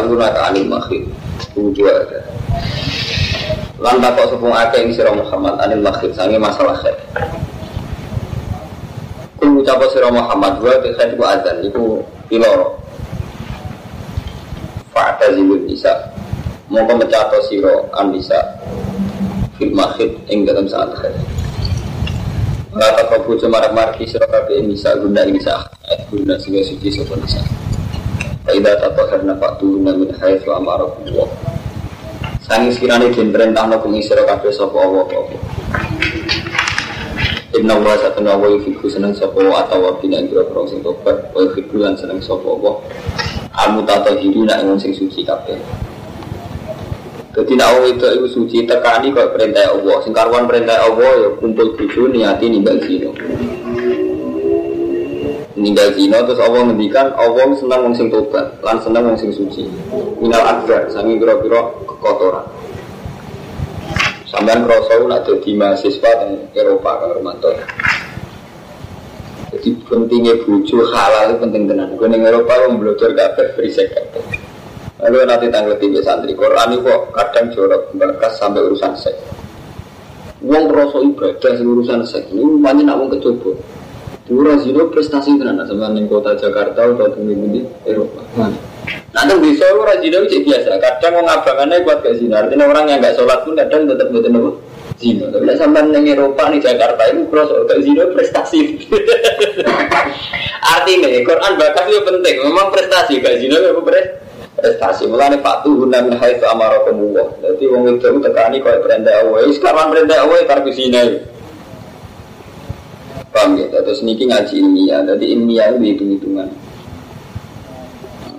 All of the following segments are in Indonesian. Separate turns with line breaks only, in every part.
aluna ka anil makhid Dua ada Lan takok sepung akeh ing sira Muhammad anil makhid sange masalah khair Kul ucap sira Muhammad wa bi khair wa adzan iku piloro Fa'ta zilul nisa. Mongko mecato sira an nisa. Fil makhid ing dalam saat khair Rata kabu cemarak marki sira kabeh nisa guna nisa guna sehingga suci sapa nisa Faidah tatahharna fa'tuhunna min haitsu amarakumullah. Sangi sekiranya den perintah no kumi sira kabeh sapa Allah apa. Inna wa satuna wa yufiku seneng sapa atau bina ing kira sing tobat wa yufiku lan seneng sapa wa. Amu tata hidu nak ing sing suci kabeh. Jadi nak itu iku suci tekani kok perintah Allah. Sing karuan perintah Allah ya kumpul bojo niati nimbal zina meninggal zina terus Allah ngendikan Allah senang wong sing tobat lan senang wong sing suci. Minal akbar sangi kira-kira kekotoran. Sampean krasa nak dadi mahasiswa teng Eropa kang Romanto. Jadi pentingnya bucu halal itu penting tenan. Gue ning Eropa wong belajar kabeh berisik lalu nanti tanggal tiga santri Quran itu kok kadang jorok berkas sampai urusan seks. Uang rasa ibadah urusan seks ini banyak nak wong kecoba Dura zino prestasi tenan sama ning kota Jakarta atau di di Eropa. Nah, itu bisa orang zino itu biasa. Kadang mau ngabangannya kuat gak zino. Artinya orang yang gak sholat pun kadang tetap betul betul zino. Tapi sampai ning Eropa nih Jakarta itu cross gak zino prestasi. Artinya Quran bakas itu penting. Memang prestasi gak zino itu prestasi. Mulane patuh guna min haitsu amarakumullah. Jadi wong itu tekani kaya perintah Allah. Sekarang perintah Allah karena zina. Paham ya? Terus niki ngaji ilmiah, jadi ilmiah itu hitung-hitungan.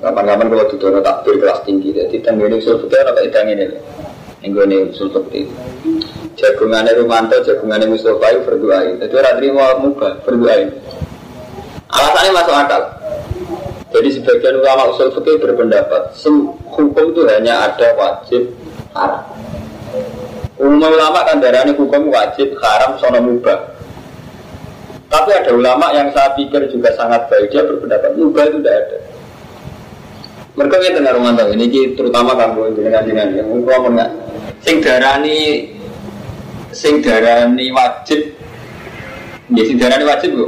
Kapan-kapan kalau tutur takbir kelas tinggi, jadi tanggane usul fikih apa idang ini? Enggone usul fikih. Jagungannya Rumanto, jagungannya Mustafa itu berdoa. Jadi orang terima muka berdoa. Alasannya masuk akal. Jadi sebagian ulama usul fikih berpendapat, hukum itu hanya ada wajib haram. Umum ulama kan darahnya hukum wajib haram sono mubah. Tapi ada ulama yang saya pikir juga sangat baik dia berpendapat mubah itu tidak ada. Mereka ini tengah rumah ini terutama kamu dengan dengan yang ngomong nggak. Sing darani, sing darani wajib, ya sing darani wajib bu.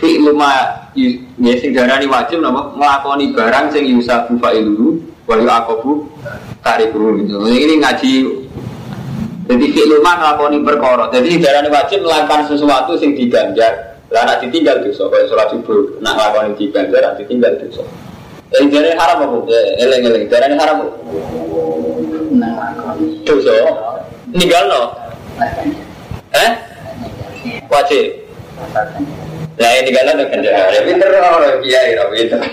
Fi luma, ya sing darani wajib nama melakoni barang sing yusafu fa'iluhu wa yu'aqabu tarikuhu gitu. Ini ngaji jadi fi'lu ma ngelakoni perkara. Jadi darahnya wajib melakukan sesuatu yang diganjar. Lah nak ditinggal dosa kaya sholat subuh. Nak ngelakoni diganjar nak ditinggal dosa. Yang darahnya haram apa? Ya, eleng-eleng. Darahnya haram apa? Dosa. Ninggal no? Eh? Wajib. Nah ini kan ada ganjar. Ya pinter orang kiai, pinter.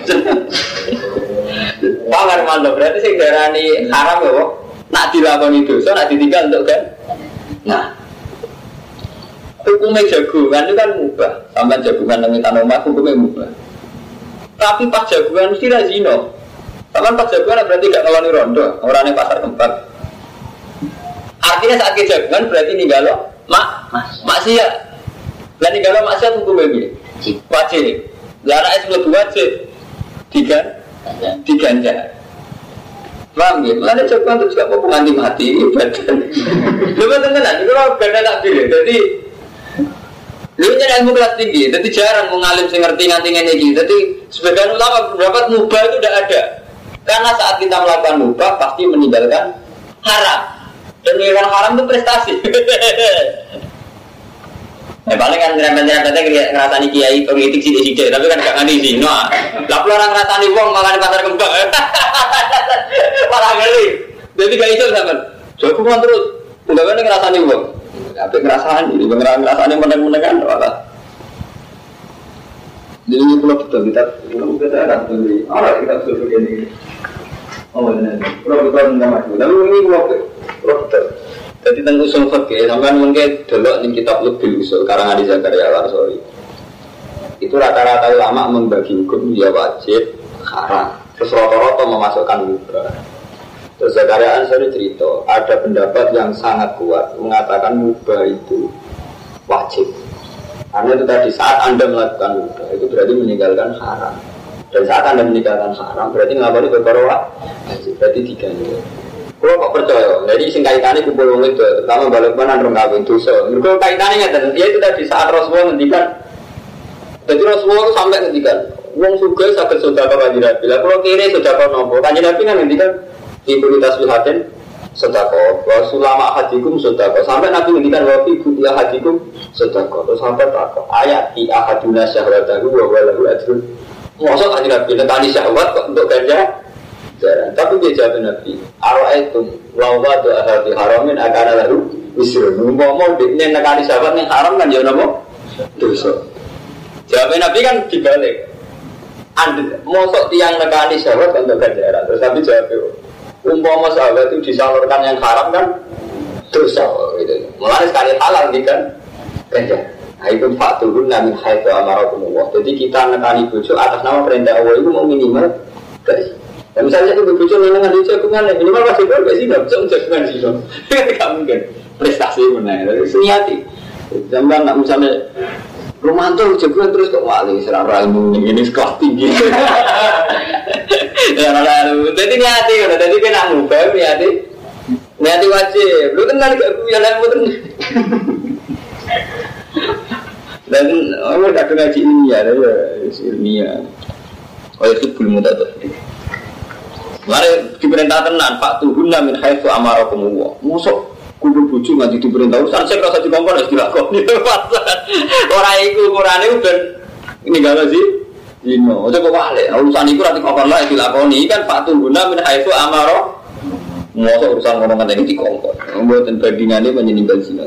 Pangan mantap. Berarti sing darahnya haram ya, Nak dilakoni dosa, nak ditinggal untuk kan? Nah, hukumnya jagungan itu kan mubah. Sampai jagungan dengan tanah hukumnya mubah. Tapi pas jagungan mesti razino. Sama pas jagungan berarti gak ngeloni rondo, orangnya pasar tempat. Artinya saat kejagungan berarti ninggalo mak maksiat. Dan ninggalo maksiat hukumnya ini wajib. Lara es lebih wajib. Tiga, diganjar. Paham ya? Mana coba itu juga mau penganti mati ibadah. Coba itu kalau beda tak pilih. Jadi Lu nyari ilmu kelas tinggi, jadi jarang mengalim sing ngerti nganti ini Jadi sebagian ulama berpendapat mubah itu tidak ada. Karena saat kita melakukan mubah pasti meninggalkan haram. Dan meninggalkan haram itu prestasi. Ya paling kan nyerempet-nyerempetnya ngerasani kiai politik sih sih tapi kan gak ngerti lah orang ngerasani wong malah di pasar kembang. Malah ngeli. Jadi gak iso sampean. Jago terus. Udah kan ngerasani wong. Tapi ngerasani, ini ngerasani meneng-meneng kan malah. Jadi ini pulau kita, pulau kita akan beli. Orang kita sudah begini. Oh benar. Pulau betul nggak maju. Lalu ini pulau betul. Jadi tentang usul fikih, sampai mungkin dulu nih kitab lebih usul karang Adi Zakaria Warsori. Itu rata-rata ulama membagi hukum dia wajib, haram. Terus rata-rata memasukkan mubah. Terus Zakaria Ansari cerita, ada pendapat yang sangat kuat mengatakan mubah itu wajib. Karena itu tadi saat anda melakukan mubah itu berarti meninggalkan haram. Dan saat anda meninggalkan haram berarti ngapalin berkorwa wajib. Berarti diganti. Kalau kok percaya, jadi sing kaitannya kumpul wong itu, terutama balik mana orang kawin dosa. Mereka kaitannya nggak dia itu tadi saat Rasulullah ngendikan, jadi Rasulullah itu sampai ngendikan, wong suga sakit sudah kau kaji nabi. Lah kalau kiri sudah kau nopo, kaji nabi kan ngendikan ibu tasbihatin sudah kau, wa sulama hadikum sudah kau. Sampai nabi ngendikan wa fi buti hadikum sudah kau. Terus sampai tak ayat di ahaduna syahwatahu wa walahu ajrun. Maksud kaji nabi nekani syahwat untuk ganja jarang. Tapi dia jawab Nabi, itu lawa doa hati haramin akan lalu wisrun. Ngomong ini nekani sahabat yang haram kan ya nopo dosa. Jawab Nabi kan dibalik. Anda mosok tiang nekani sahabat untuk ganjaran. Terus Nabi jawab umpama sahabat itu disalurkan yang haram kan dosa gitu. Mulai sekali halal gitu kan ganjaran. Nah itu fakturun namin haitu amarakumullah. Jadi kita nekani bujuk atas nama perintah Allah itu mau minimal dari Ya misalnya itu bocor ini nggak jagungan, minimal masih gue gak sih nggak bisa jagungan sih dong. Gak mungkin prestasi mana? Seniati. Zaman nak misalnya Romanto jagungan terus kok wali serara ilmu ini sekolah tinggi. Ya jadi niati kan, jadi kan aku bem niati, niati wajib. Lu kan nggak gak punya lain betul. Dan orang kadang ngaji ilmiah, ya ilmiah. Oh itu belum mudah Mari diperintah tenan Pak Tuhunna min haitsu amarakum Allah. Musuh kudu bojo nganti diperintah urusan sing rasa dikongkon wis dilakoni. Ora iku ukurane ben ninggalo sih. Dino, itu kok wale, urusan itu nanti kokon lah dilakoni. Kan Pak Tungguna min haitsu amaro. Masa urusan ngomong ini dikongkon. Membuatan bandingannya menyeningkan zina.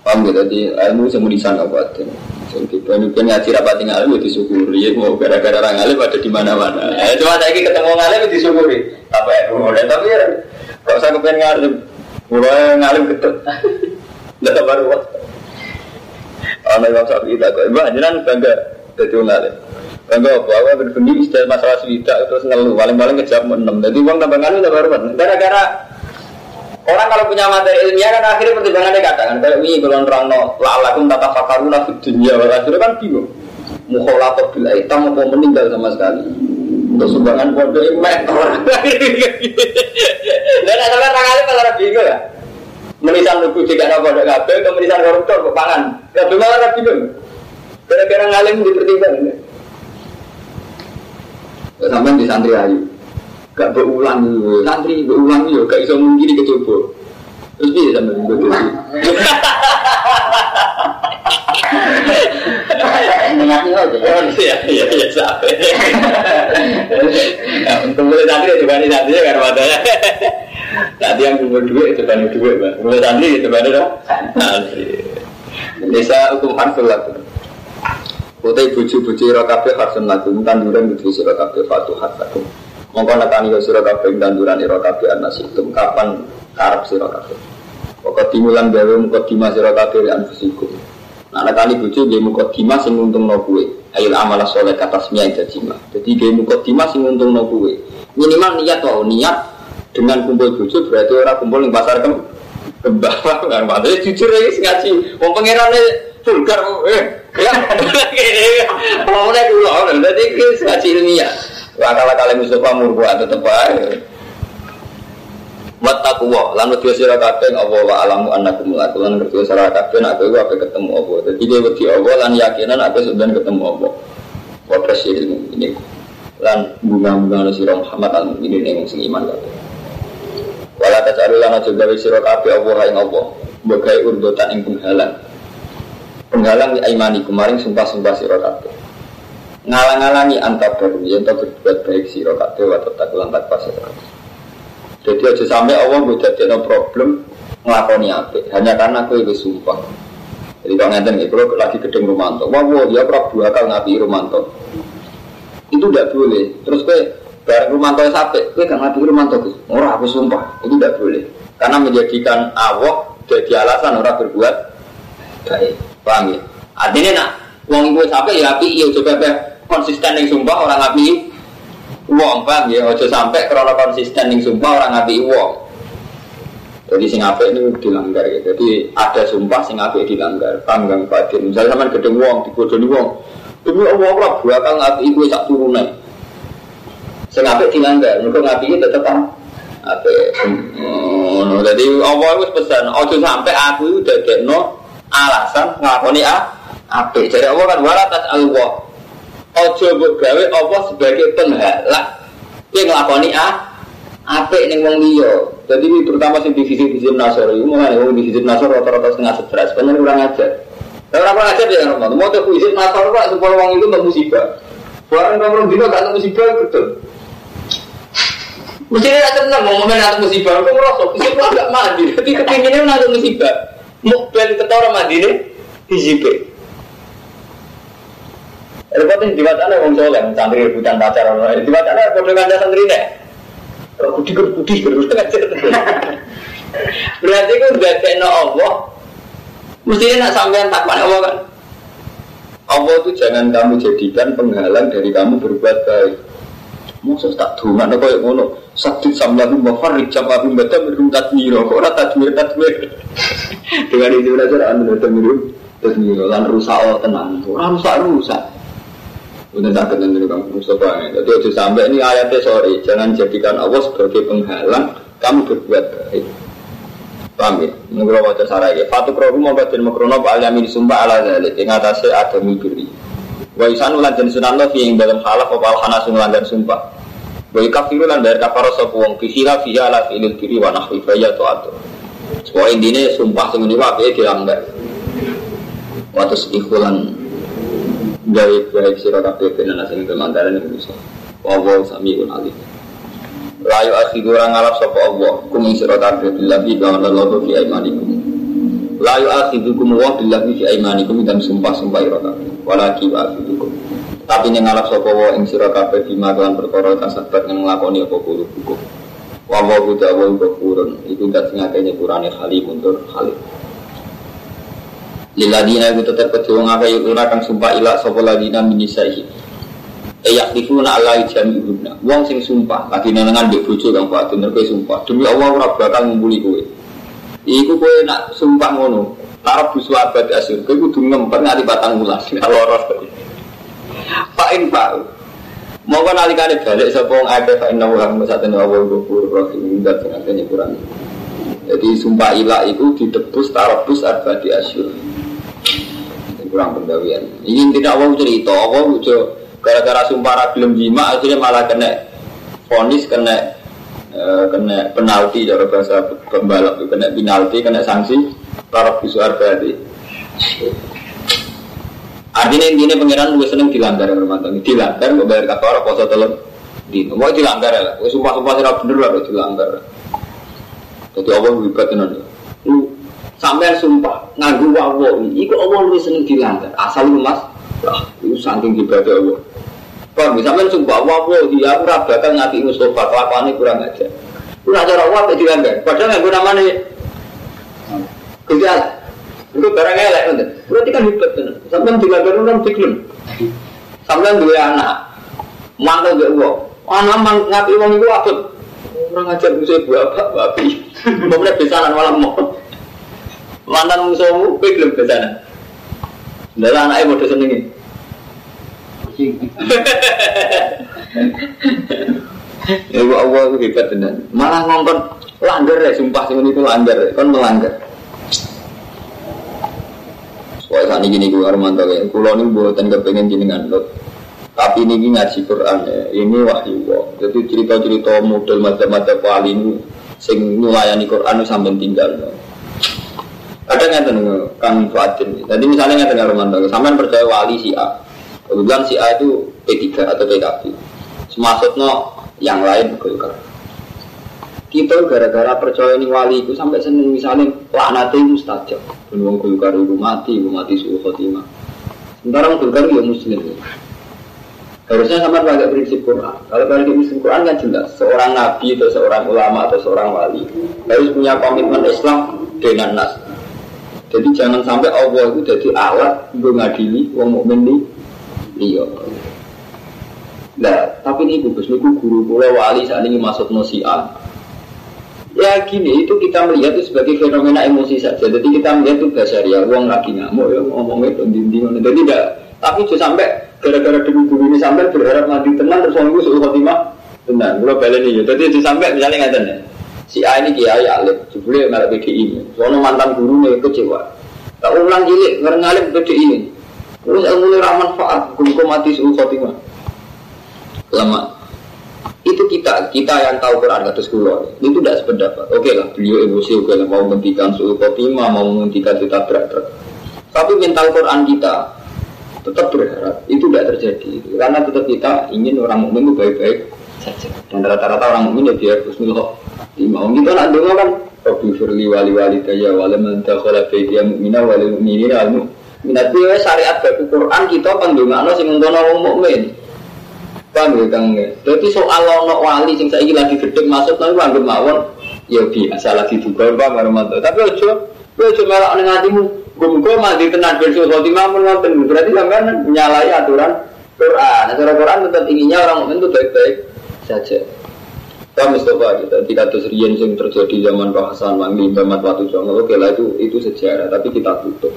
Paham gitu, jadi ilmu semua disangka batin jadi banyak ngaji rapat tinggal itu disyukuri. Ya, mau gara-gara orang alim ada di mana-mana. Ya, cuma saya ketemu ngalim disyukuri. Apa ya? Mulai tapi ya, kalau saya kepengen ngalim, mulai ngalim ketut. Tidak baru waktu. Anak Imam Syafi'i tak kok. Ibu jangan bangga jadi ngalim. Bangga apa? Apa berbunyi istilah masalah swida terus ngeluh. Paling-paling ngejawab enam. Jadi uang tambah ngalim tak baru Gara-gara Orang kalau punya materi ilmiah kan akhirnya pertimbangannya katakan kayak ini kalau orang no lalakum tata fakaruna di dunia akhirnya kan bingung. Mukholatot bila hitam mau meninggal sama sekali. Untuk sumbangan bodoh ini mentor. Dan ada orang kali malah bingung ya. Menisan lugu jika ada bodoh kabel, kemenisan koruptor ke pangan. Kabel malah bingung. Gara-gara ngalim dipertimbangkan. Sampai di santri ayu gak berulang santri berulang yo gak iso mungkin kecoba terus dia sampai begitu Iya, iya, iya, sampai. Untuk mulai santri itu kan santri ya karena matanya. Nanti yang kumpul duit itu kan duit, mbak. Mulai santri itu kan itu santri. Desa hukum harsul laku. Kutai buju-buju rokabe harsun laku. Tanduran buju sira kabeh fatuhat laku. Mongko nekani yo sira kabeh tanduran ira kabeh anasikum kapan karep sira kabeh. Pokok timulan gawe muka dima sira kabeh anfusikum. Nah nekani bojo nggih muka dima sing untungno kuwe. Ayo amal soleh kata semia jajima. Jadi nggih muka dima sing untungno kuwe. Minimal niat wae niat dengan kumpul bojo berarti ora kumpul ning pasar kem kembang kan padahal jujur ya ngaji wong pangerane vulgar eh ya ngomongnya dulu jadi ngaji ilmiah Wakala kali Mustafa murbuat tetep ae. Wattaqwa lan wedi sira kabeh Allah wa alamu annakum laku lan ngerti sira kabeh nek kowe ape ketemu apa. Dadi kowe wedi Allah lan yakinan ape sudah ketemu apa. Wa ilmu ini lan bunga-bunga sira Muhammad al ini ning sing iman kabeh. Wala tasalu lan aja gawe sira kabeh Allah ing Allah. Bagai urdotan ing penghalang. Penghalang di aimani kemarin sumpah-sumpah sira kabeh ngalang-alangi antar baru. Yang tak berbuat baik si kabeh wa tetap lan pas jadi aja sampai Allah gue jadi problem ngelakoni apa hanya karena aku itu sumpah jadi kalau ngeten nih kalau lagi gedeng Romanto wah wah dia Prabu akal ngapi Romanto. Itu tidak boleh. Terus gue bareng Romanto sampai gue gak ngapi Romanto orang aku sumpah itu tidak boleh. Karena menjadikan Allah jadi alasan orang berbuat baik. Paham ya artinya nak Wong gue sampai ya api, ya coba konsisten yang sumpah orang api uang paham ya ojo sampai karena konsisten yang sumpah orang api uang jadi sing ape ini dilanggar ya. Jadi ada sumpah sing ape dilanggar. Panggang batin. Misalnya sama gedeng uang, dibodohi uang. Demi Allah ora bakal ngapi iku sak turunan. Sing apik dilanggar, mergo ngapi iki tetep apik. Ngono. Dadi Allah wis pesan, aja sampai aku iku dadekno alasan nglakoni a apik. Jadi Allah kan wala Allah. Aja mbok gawe sebagai penghalak. Kowe nglakoni a apik ning wong liya. Jadi ini terutama sing divisi divisi nasor, itu mulai wong divisi nasor rata-rata setengah stres, benar kurang ajar. Tapi orang ajar ya Romo, mau tuh divisi nasor pak supaya wong itu nggak musibah. Barang kamu dino gak ada musibah betul. Mesti dia tenang mau ngomong ada musibah, aku merosot, musibah gak mandi, tapi kepinginnya ada musibah. Mau beli ketora mandi nih, dijipe. Repotnya di mana wong soleh, santri rebutan pacar orang, di mana kode kanda santri. Kalau kudi kan kudi Berarti itu udah kena Allah. Mestinya nak sampean takwan Allah kan. Allah itu jangan kamu jadikan penghalang dari kamu berbuat baik. Masa tak duma apa yang ngono Sakit samlahu mafarrik jamahu baca mirum tatmiro Kok orang tatmir tatmir Dengan itu saja anda tatmir Tatmiro Lan rusak Allah tenang Orang rusak rusak Udah tak kenal dulu kamu Mustafa ya. Jadi aja sampai ini ayatnya sorry Jangan jadikan Allah sebagai penghalang Kamu berbuat baik. Paham ya? Menurut wajah sarai ya. Fatu krohu makrono Pak Al-Yamin sumpah ala zalik. Yang atasnya ada mibiri Wa isan ulan dan sunan lo yang dalam halaf Apa al-hanas ulan dan sumpah. Wa ikafiru lan dari kafaro sopu wong Bihila fiha ala fi'ilil kiri wa nahwi Faya to atur Semua intinya sumpah Semua ini wabe dilanggar. Waktu gawe gawe sira kabeh ben ana sing kemandaran iku bisa. Wa samiun alim. Layu akhidu orang ngalap sapa Allah kum ing sira kabeh billahi wa lallahu fi aimanikum. Layu akhidukum wa billahi fi aimanikum dan sumpah-sumpah ira kabeh. Walaki wa akhidukum. Tapi ning ngalap sapa wa ing sira kabeh bima kan perkara kasabat ning nglakoni apa hukum. Wa wa ta'ala ghafurun iku dak sing akeh nyepurane halim mundur halim. Liladina itu tetap kecil ngapa yuk kang sumpah ilah sopo ladina minisaihi. Eyak difuna Allah jami ibuna. Wong sing sumpah lagi nenengan di bojo kang batin kowe sumpah. Demi Allah ora bakal ngumpuli kowe. Iku kowe nak sumpah ngono. Tarap busu abad asyur. Kowe kudu ngempet nganti batang wulan. Loros. Pak Infal. Mau kan alikane balik sapa wong akeh fa inna wa musatene Allah ghafur rahim dan sing kurang. Jadi sumpah ilah itu didebus tarabus arbadi asyur kurang pendawian. Ini tidak Allah cerita, Allah ujo gara-gara sumpah ragilem jima akhirnya malah kena fonis kena uh, kena penalti cara bahasa pembalap kena penalti kena sanksi para bisuar berarti. Artinya ini pengiran gue seneng dilanggar rumah tangga, dilanggar gue bayar kafar poso telur di mau dilanggar ya, gue sumpah sumpah sih bener lah dilanggar. Jadi Allah wibat nanti. Sampai sumpah nganggu wawo iku Allah lu seneng dilanggar. Asal lu mas, lah itu saking ibadah Allah. Paham ya? Sampai sumpah wawo dia aku ora bakal ngati Mustafa kelakuannya kurang aja. Kurang ajar Allah apa dilanggar. Padahal nganggu namanya Gejala. Itu barang elek. Berarti kan hebat. Sampai dilanggar kan diklaim. Sampai dua anak. Mantel gak uang. Anak mang ngati uang itu apa? Orang ajar musuh bapak babi. Mau besaran malam mau mantan musuhmu, kowe gelem ke sana. Ndalah anake padha senenge. Ya Allah itu hebat tenan. Malah ngongkon langgar ya, sumpah sing itu langgar, kan melanggar. Soalnya saat ini gue Armanto ya, kulo ini buatan kepengen jenengan lo. Tapi ini ngaji Quran ya, ini wahyu Jadi cerita-cerita model macam-macam wali ini, sing nyulayani Quran sampai tinggal. No. Ada nggak tuh Kang Fuadin. Jadi misalnya nggak dengar Romanto, sampean percaya wali si A. Kebetulan si A itu P3 atau PKB. Maksudnya yang lain Golkar. Kita gara-gara percaya ini wali itu sampai seneng misalnya laknat itu mustajab. Dan wong Golkar itu mati, itu mati suhu khotimah. Sementara Golkar itu muslim. Harusnya sama pakai prinsip Quran. Kalau pakai prinsip Quran kan jelas seorang nabi atau seorang ulama atau seorang wali harus punya komitmen Islam dengan nas. Jadi jangan sampai Allah itu jadi alat untuk ngadili wong mukmin iya. Nah, tapi ini bagus, ini guru kula wali saat ini masuk nosian. Ya gini, itu kita melihat itu sebagai fenomena emosi saja. Jadi kita melihat itu ya uang lagi ngamuk ya ngomongnya itu dinding. Jadi tidak, tapi itu sampai Gara-gara demi guru ini sampai berharap mati tenang terus orang suruh khotimah tenang. Gue balik nih. Jadi itu sampai misalnya nggak ya. Si A ini kiai alim, jebule malah PDI. Soalnya mantan guru nih kecewa. Tak ulang cilik ngalip PDI. Terus ilmu ini manfaat, hukum mati suruh khotimah. Lama. Itu kita, kita yang tahu Quran kata sekolah itu tidak sependapat. Oke lah, beliau emosi, oke lah mau menghentikan suhu khotimah, mau menghentikan kita berat Tapi mental Quran kita tetap berharap itu tidak terjadi karena tetap kita ingin orang mukmin itu baik-baik saja dan rata-rata orang mukmin ya biar husnul khotimah kita nak dengar kan? Rabbi firli wali wali daya wali mantakhala baitiya mu'mina wali mu'minina al minat dia syariat baku Quran kita pandungakno sing ngono wong mukmin. Paham ya kang? Jadi soal ono wali sing saiki lagi gedhe masuk nang anggap mawon ya biasa lagi juga Pak Marmanto. Tapi ojo ojo melok ning atimu. Gumko mandi tenan bersul khotimah menonton berarti sampean menyalahi aturan Quran. Aturan Quran tetap inginnya orang mukmin itu baik-baik saja. Pak Mustafa kita tidak terus rian yang terjadi zaman Pak Hasan Mangli, Bamat Watu Jongo. Oke lah itu itu sejarah, tapi kita tutup.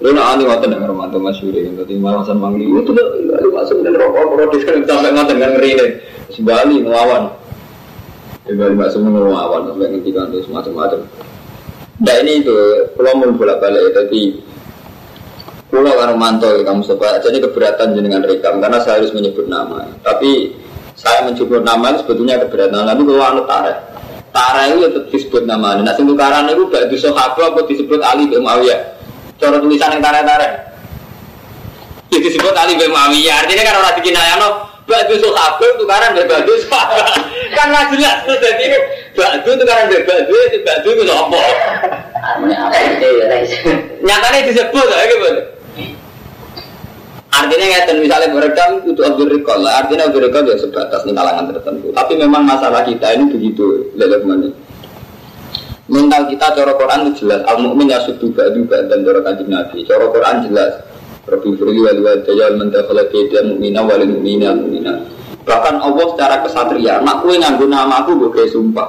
Lu nak ani ngoten dengan Romanto Masyuri, tadi Pak Hasan Mangli itu tuh lu masuk dan rokok produs kan sampai ngoten dengan ngeri nih. Sebali melawan. Sebali masuk melawan sampai ngerti terus macam-macam. Nah ini itu, kalau mau bolak balik jadi Pulau karo manto kamu sebab jadi keberatan dengan rekam karena saya harus menyebut nama. Tapi saya menyebut nama itu sebetulnya keberatan. Tapi kalau anu tarik, tarik itu tetap disebut nama. Nah sing tukaran itu gak di sahabat apa disebut Ali bin Muawiyah. Cara tulisan yang tarik-tarik. Itu disebut Ali bin Muawiyah. Artinya kan orang dikinayano batu sahabat tukaran dari batu sahabat. Kan nggak jelas tuh jadi batu tukaran dari batu itu batu itu apa? Nyatanya disebut ya gitu. Artinya ngeten misalnya berekam itu Abdul Rikol lah. Artinya Abdul Rikol ya sebatas nih kalangan tertentu. Tapi memang masalah kita ini begitu lelek mana. Mental kita cara Quran itu jelas. Al mukmin ya badu dan cara kanjeng Nabi. Cara Quran jelas. Rabbi firli wal wadaya man dakhala baita mu'mina wal mu'mina mu'mina. Bahkan Allah secara kesatria, nak kue nganggo nama aku gue sumpah.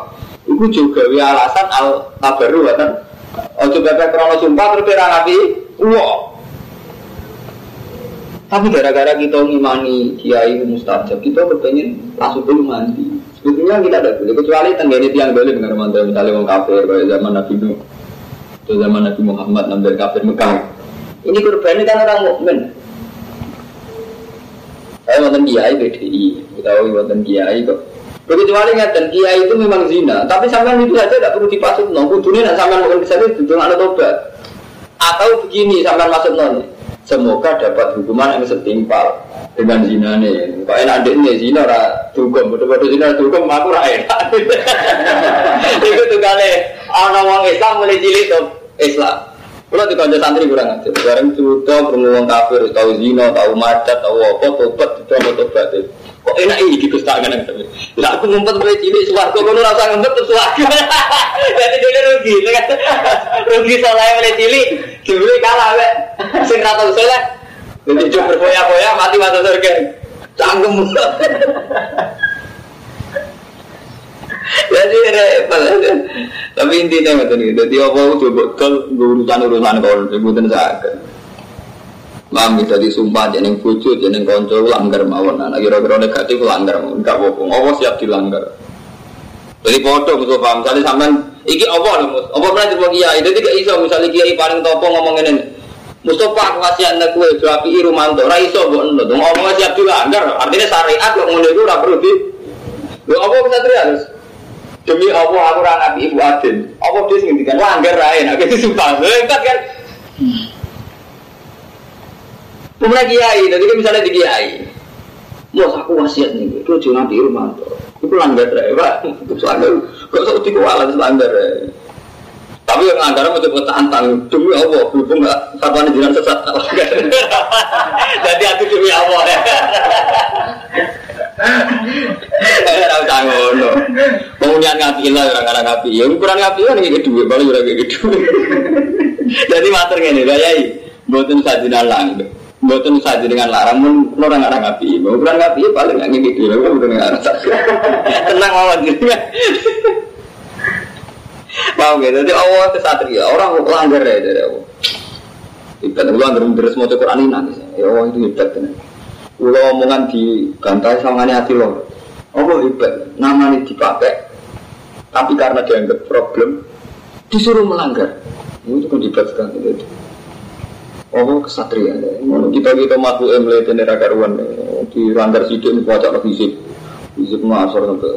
Iku juga alasan al tabaru kan. Ojo bebek krono sumpah terus nabi. Wah. Tapi gara-gara kita ngimani kiai mustajab, kita berpengen langsung dulu mandi. Sebetulnya kita ada boleh kecuali tenggene tiang boleh dengan mantel misalnya mau kafir kayak zaman Nabi Nuh, atau zaman Nabi Muhammad ngambil kafir Mekah. Ini korban kan orang mukmin. Saya wonten kiai BDI, kita tahu wonten kiai kok. Kecuali ngeten kiai itu memang zina, tapi sampean itu saja tidak perlu dipasut. Kudunya nak sampean mungkin bisa itu betul ada tobat. Atau begini sampean masuk non. Semoga dapat hukuman yang setimpal dengan zina nih. Kok enak deh nih zina ra dugem, betul-betul zina dugem aku ra enak. Itu tuh kali orang orang Islam mulai cilik tuh Islam. Kalau di kantor santri kurang aja. Sekarang cerita bermuang kafir, tahu zina, tahu macet, tahu apa, tobat, itu mau tobat. Kok enak ini gitu tangan yang tapi. Aku ngumpet mulai cilik suwargo, kau rasa ngumpet terus suwargo. Jadi dia rugi, kan? Rugi soalnya mulai cilik, dibeli kalah, be. Sing rata usul Jadi cuma berfoya-foya mati mata surga. Canggung. Jadi repot. Tapi intinya nggak tahu. Jadi apa itu betul urusan urusan kau sebutin sakit. Mam bisa disumpah jeneng bucu, jeneng konco langgar mawon. Nah, kira-kira negatif langgar mawon. Enggak bohong. Apa siap dilanggar. Jadi foto musuh paham. Misalnya sampean iki apa lho mus? Apa pernah jadi kiai? Jadi gak iso misalnya kiai paling topo ngomong ini. Mustafa aku kasih anda kue berapi Irumanto, raiso buat endo, dong ngomong siap dilanggar, artinya syariat kok ngono itu rapi di, lo apa bisa terus? Demi Allah aku ora nabi Ibu Adin. Apa dia sing ngendikan langgar rae nek itu sumpah. Hebat kan. Pemuda kiai, kan misalnya di kiai. Mau aku wasiat nih, itu cuma di rumah tuh. Itu langgar rae, Pak. Itu langgar. Kok sok dikualan langgar rae. Tapi yang anggaran mau coba tantang demi Allah, berhubung nggak satuan jiran sesat. Jadi aku demi Allah ya. Tahu tanggung no. Pengundian ngapi lah orang orang ngapi. Ya ukuran ngapi kan kayak baru juga kayak gitu. Jadi mater ini, gayai. Buatin sajinan lang, buatin saji dengan larang pun orang orang ngapi. Ukuran ngapi paling nggak gitu, lah bukan nggak Tenang mawon gitu. Paham gitu? Jadi Allah itu satria, orang langgar ya dari Allah. Ibadah Allah langgar terus mau Quran ini. Ya Allah itu hebat Kalau omongan di bantai sama hati lo, apa hebat? Namanya dipakai, tapi karena dianggap problem, disuruh melanggar. Itu kan hebat sekali. Oh kesatria, kita kita makhluk yang melihat ini rakaruan di langgar sidik ini baca sih, fisik masuk sampai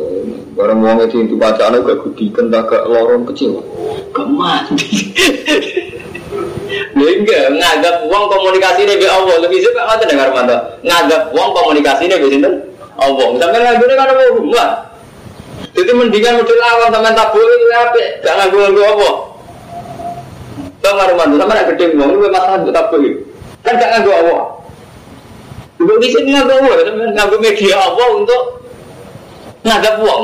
barang uang itu itu bacaan gak gudi kentak gak lorong kecil, gak mati. Enggak nganggap uang komunikasi ini be Allah lebih suka ngoten dengar mantap. Nganggap uang komunikasi ini be sinten? Allah. Sampai nganggone kan apa rumah. Jadi mendingan awam sampean tak boleh itu apik, gak nganggo nganggo apa. Karo mantu sampean nek gedhe wong luwih masalah mbok tak boleh. Kan gak nganggo apa. Mbok bisa nganggo apa, nganggo media apa untuk nganggap uang.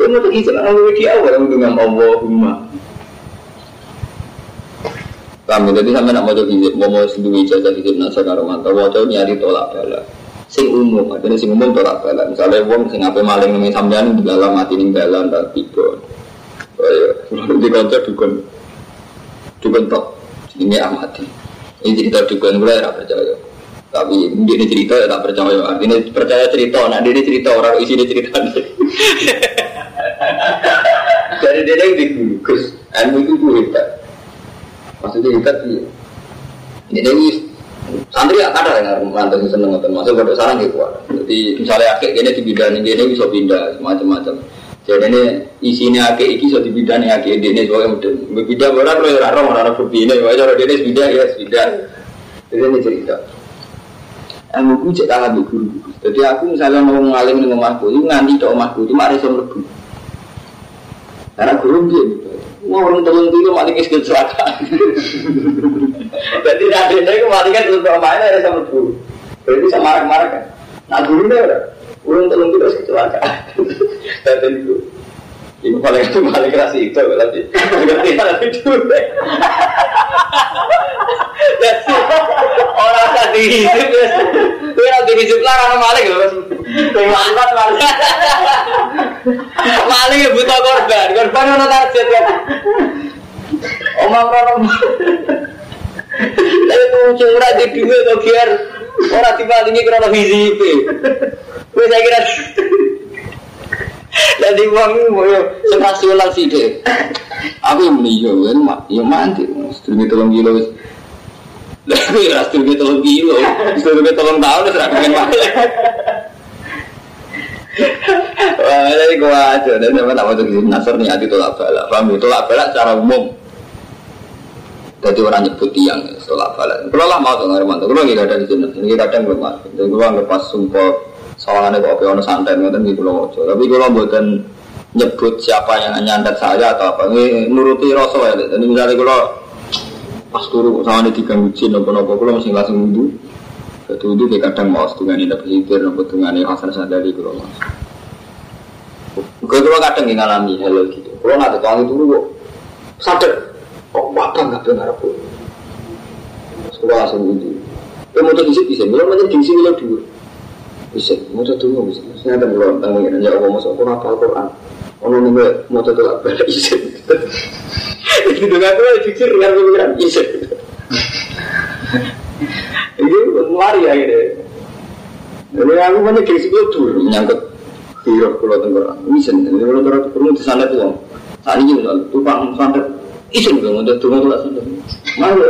Kamu tuh izin nganggo media apa untuk nganggo Allahumma. Kami jadi sampai nak mau jadi mau mau sendiri ijazah di nasa karo mantau mau nyari tolak bala. Sing umum, artinya sing umum tolak bala. Misalnya wong sing apa maling nih sampean di dalam mati nih dalam dan tiga. Di kantor dukun, dukun top. Ini amati. Ini cerita dukun gue ya percaya. Tapi ini cerita ya tak percaya. Artinya percaya cerita, nah dia cerita orang isi dia cerita. Dari dia yang digugus, ilmu itu tuh hebat maksudnya hebat iya ini santri ya ada yang sing seneng ngoten masuk pada sarang gitu jadi misalnya akhir ini di bidang ini bisa pindah macam-macam jadi ini isinya akhir ini bisa di bidang akhir ini soalnya udah beda orang kalau orang orang berbeda ya cara dia beda ya beda jadi ini cerita yang aku cek kalah guru jadi aku misalnya mau ngalim dengan omahku itu nganti ke omahku itu mari sama lebu karena guru dia Wah orang telung dulu mati ke kecelakaan. Jadi nanti saya mati kan untuk mainnya ada sama guru. Berarti bisa marah-marah kan. Nah guru deh udah. Orang telung dulu kecelakaan. Dan itu. Ini paling itu paling keras itu berarti. Tapi dulu. Orang tadi hidup ya. Itu yang hidup lah orang maling loh. Mantap maling. Maling ya butuh korban. Korban mana target ya. Omong orang. Tapi muncul ora di duwe to biar ora dipalingi krono hizib. Wis saya kira jadi uang itu seperti ulang sih deh. Aku yang beli yo kan, yo mandi. Sedikit tolong kilo. Tapi ya sedikit tolong kilo, sedikit tolong tahun sudah pengen balik. Wah, jadi gua aja. Dan siapa tak mau jadi nasar nih hati tolak balak. Paham ya? Tolak balak secara umum. Jadi orang nyebut tiang tolak balak. Kalau lah mau tuh nggak mantap. Kalau nggak ada di sini, ini kadang belum masuk. Jadi gua lepas sumpah soalnya kok ono santet ngoten gitu loh Tapi kalau buatan nyebut siapa yang nyantet saya atau apa, ini nuruti rasul ya. Jadi misalnya kalau pas turu sama ini diganggu jin nopo-nopo, kalau masih langsung wudhu. Jadi wudhu kayak kadang mau setengah ini dapat hikir, nopo setengah ini hasan sadari kalau mas. Kalau kadang ngalami hal gitu. Kalau nanti kalau itu dulu sadar, oh apa nggak benar aku. Sekolah langsung wudhu. Ya mau jadi bisa, belum aja di sini dulu. Bisa mau tunggu bisa. Saya ada belum tahu ya ya Allah masuk Quran apa Quran ono nih mau tuh isen itu dengan tuh jujur dengan pikiran isen ini lari ya gitu jadi aku banyak gengsi gue tuh nyangkut hero pulau tengkorak. Isen jadi pulau tengkorak perlu di sana tuh saat ini tukang santet isen gue mau tuh tuh lah santet malu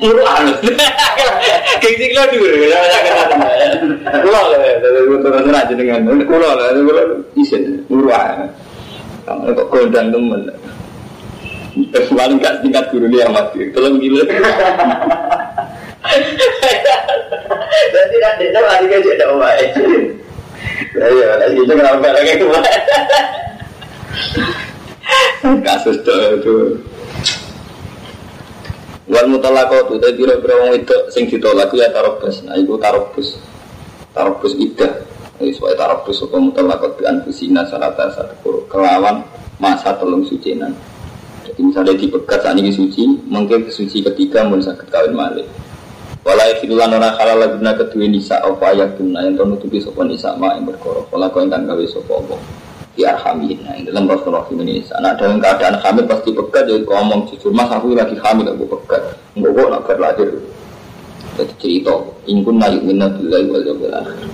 muru aneh gengsi lo dulu ya kulo lah dari motor aja dengan kulo lah kulo isin muru aneh kamu kok kodang temen. Paling gak tingkat guru dia mati tolong gila. Jadi nanti itu lagi aja. Ada omai ya lagi itu kenapa lagi. Ke mana kasus tuh Wal mutalaqatu ta pira-pira wong itu sing ditolak ya tarobus. Nah iku tarobus. Tarobus idah. Wis wae tarobus apa mutalaqat bi anfusina salata satu kelawan masa telung sucinan. Jadi misalnya dipegat saat ini suci, mungkin suci ketiga mun sakit kawin malih. Walai filulan orang halal guna kedua nisa apa ayat guna yang nutupi sopan nisa ma yang berkorok. Walau kau ingkang gawe sopo di arhamin nah, dalam Rasulullah ini. Anak dalam keadaan hamil pasti pekat jadi ngomong jujur mas aku lagi hamil aku pekat enggak kok nak berlahir Jadi cerita, ingkun naik minna billahi wal yawmil akhir.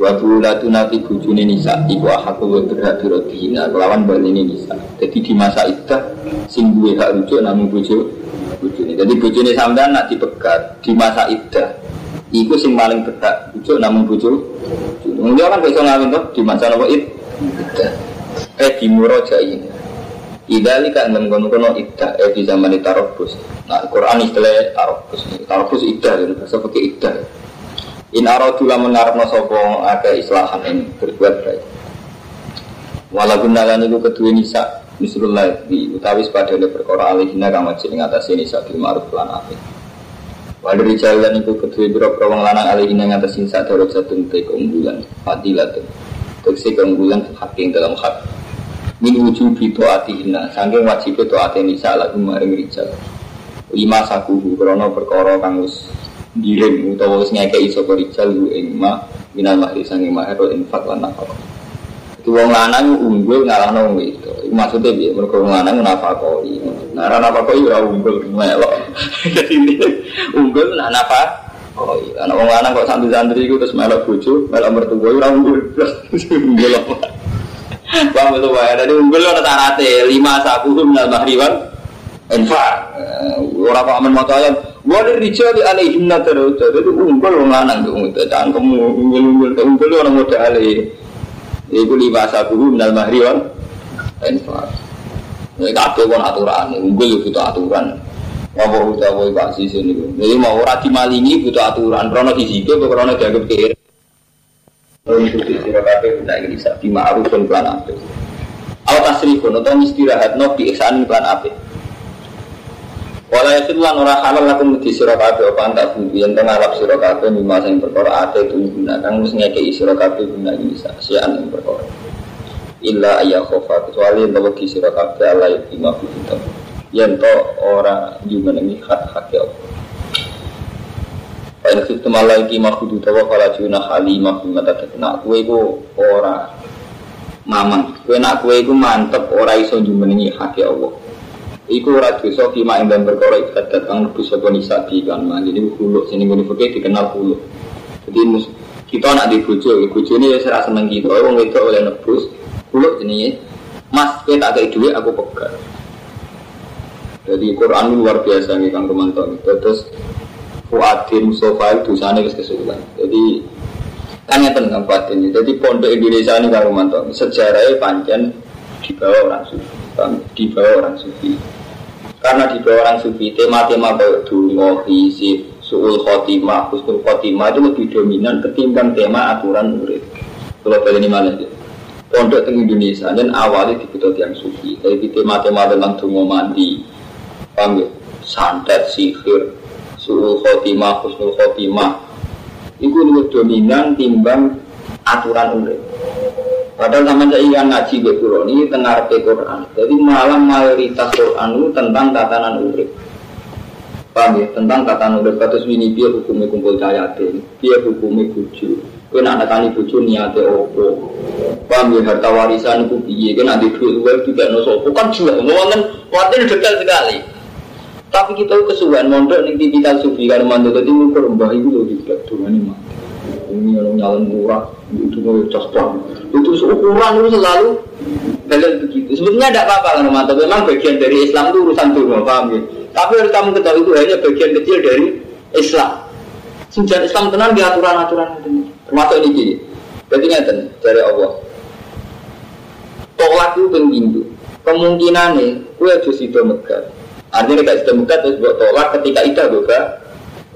Wa bulatu nabi bujuni nisa. Iku ahaku wa berhak birotihina Kelawan balini nisa. Jadi di masa itu Sing gue hak rujuk namun buju Bujuni. Jadi bujuni sampean nak dipegat Di masa itu Iku sing paling berhak rujuk namun buju Mungkin kan besok ngawin tuh Di masa nopo it Eh di murojain Idali kan mengkono-kono iddah Eh di zaman tarobus. Nah Quran istilah tarobus Tarobus iddah Bahasa pakai iddah In aradu lamun ngarepno sapa akeh islahan ing berbuat baik. Walaupun nalan iku kedue nisa di utawi sepadane perkara alihina kang wajib ing atase nisa bil ma'ruf. Walau jalan iku kedue biro-biro wong lanang alihina ing atase nisa darut satun te keunggulan fadilatun. Tegese keunggulan hak ing dalam hak. Min wujubi taatihina saking wajib taate nisa lagu maring rijal. Lima sakuhu krono perkara kang wis giring utawa wis ngekeki sapa rijal lu ing ma minal mahri sange mahar infak lan nafkah. Wong lanang unggul ngalahno wong itu. Maksudnya piye? Mergo wong lanang nafakoi. Nah, ora nafakoi ora unggul melok. Jadi ini unggul nak nafak Oh anak wong lanang kok santri-santri itu terus melok bojo, melok mertua ora unggul. Unggul apa? Paham itu wae. Jadi unggul ana syaratnya lima sabuhum minal mahri wal infak. Ora kok amen maca ayat Wali rijal alaihim nadarauta Itu unggul orang lanang tuh Itu cangkem unggul-unggul Unggul orang muda alih Itu lima sabuhu minal mahri wal Infak Ini kabel pun aturan Unggul butuh aturan. Apa udah woi pak sisi ini Jadi mau orang dimalingi butuh aturan. Krono disibuk Krono dianggap kiri Untuk disirah kabel Bina Indonesia Bima arufun pelan api Atau istirahat No biiksanin pelan api Wala yakin lan ora halal lakum di sira kabeh apa antak bumi yen teng alap sira kabeh mimma sing perkara ate tu guna kang wis sira kabeh guna sian perkara. Illa khofa kecuali yen. Yen to ora jumenengi hak-hak ya Allah. Khiftum Allah iki mafu utawa fala juna kowe iku ora mamang nak kowe iku mantep ora iso jumenengi hak ya Allah. Iku ora dosa kima ing dan perkara ibadat kang lebu sapa nisa di kan man. Jadi hulu sini ngene fikih dikenal hulu. Jadi kita nak di bojo, bojone wis ora seneng kita, wong wedok oleh nebus. Hulu jenenge Mas, kowe tak dhuwit aku pegat. Jadi Quran ini luar biasa nih Kang Romanto. Terus Fuadin Mustafa itu sana kesulitan. Jadi kan ngeten Kang Fuadin. Jadi pondok Indonesia ini Kang Romanto. Sejarahnya panjang di bawah orang sufi, di bawah orang sufi karena di orang sufi tema-tema kayak dungo, hisib, suul khotimah, husnul khotimah itu lebih dominan ketimbang tema aturan murid. Kalau kali ini malah ya. Pondok di Indonesia dan awalnya dibutuh yang sufi. Tapi tema-tema tentang dungo mandi, ya? Santet, sihir, suul khotimah, husnul khotimah. Itu lebih dominan timbang aturan murid. Padahal sama saya yang ngaji ke Quran ini tengah ke Quran. Jadi malam mayoritas Quran itu tentang tatanan urip. Paham ya? Tentang tatanan urip. Katus ini dia hukumnya kumpul cayatin. Dia hukumnya buju. Kau nak tani buju niatnya opo. Paham ya? Harta warisan itu biye. Kau nanti duit luar juga nosopo. Kan juga. Ngomongin waktu detail sekali. Tapi kita kesuwen mondok nih tipikal sufi kan mantu tadi ngukur mbah itu loh di belakang Tuhan ini yang nyalon murah itu mau cocok itu ukuran itu selalu dalil begitu. Sebetulnya tidak apa-apa kan mantap memang bagian dari Islam itu urusan dunia paham ya? Tapi harus kamu ketahui itu hanya bagian kecil dari Islam. Sejarah Islam tenang di aturan-aturan itu. Termasuk ini gini berarti ngeten dari Allah. Tolak itu pengindu kemungkinan nih gue harus itu megat. Artinya sudah megat terus buat tolak ketika itu buka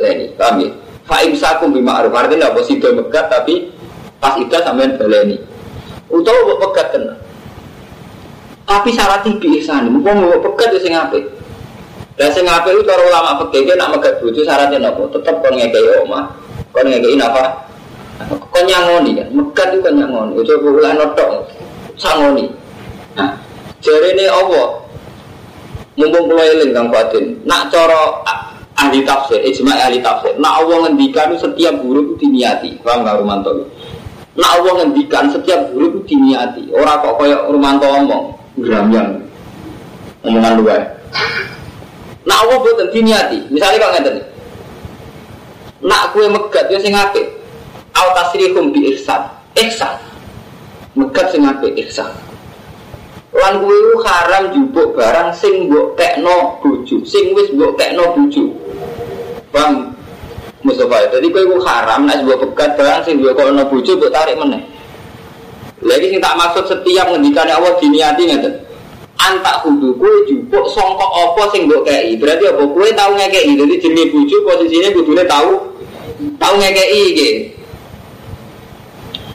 ini paham ya Fa'im sakum bima aruf artinya apa sih megat tapi pas itu sampean baleni. Utawa mbok pegat kena. Tapi syarat tibi ihsan, mumpung mbok pegat ya sing apik. Dan sing apik itu cara ulama fikih nak megat bojo syaratnya napa? Tetep kon ngekeki omah, kon ngekeki napa? Kon nyangoni kan, megat itu kan nyangoni. Ojo kula notok sangoni. Nah, jarene Allah mumpung kula eling Kang Fatin, nak cara ahli tafsir, ijma ahli tafsir. Nak Allah ngendikan setiap huruf itu diniati. Paham nggak Rumanto? Nak Allah ngendikan setiap huruf itu diniati. Orang kok kayak Rumanto ngomong, yang omongan luar. Nak Allah buat diniati. Misalnya kalau ngerti nak kue megat ya sing apik. Au tasrihum bi ihsan. Ihsan. Megat sing apik ihsan. Lan kue haram jupuk barang sing mbok tekno bojo, sing wis mbok tekno bojo. Bang Mustafa, jadi kue haram nek mbok pegat barang sing mbok tekno bojo mbok tarik meneh. Lagi sing tak maksud setiap ngendikane Allah diniati ngeten. Antak kudu kue jupuk songkok apa sing mbok kei. Berarti apa kue tahu ngekei. Jadi jenis bojo posisinya kudune tahu tahu ngekei iki.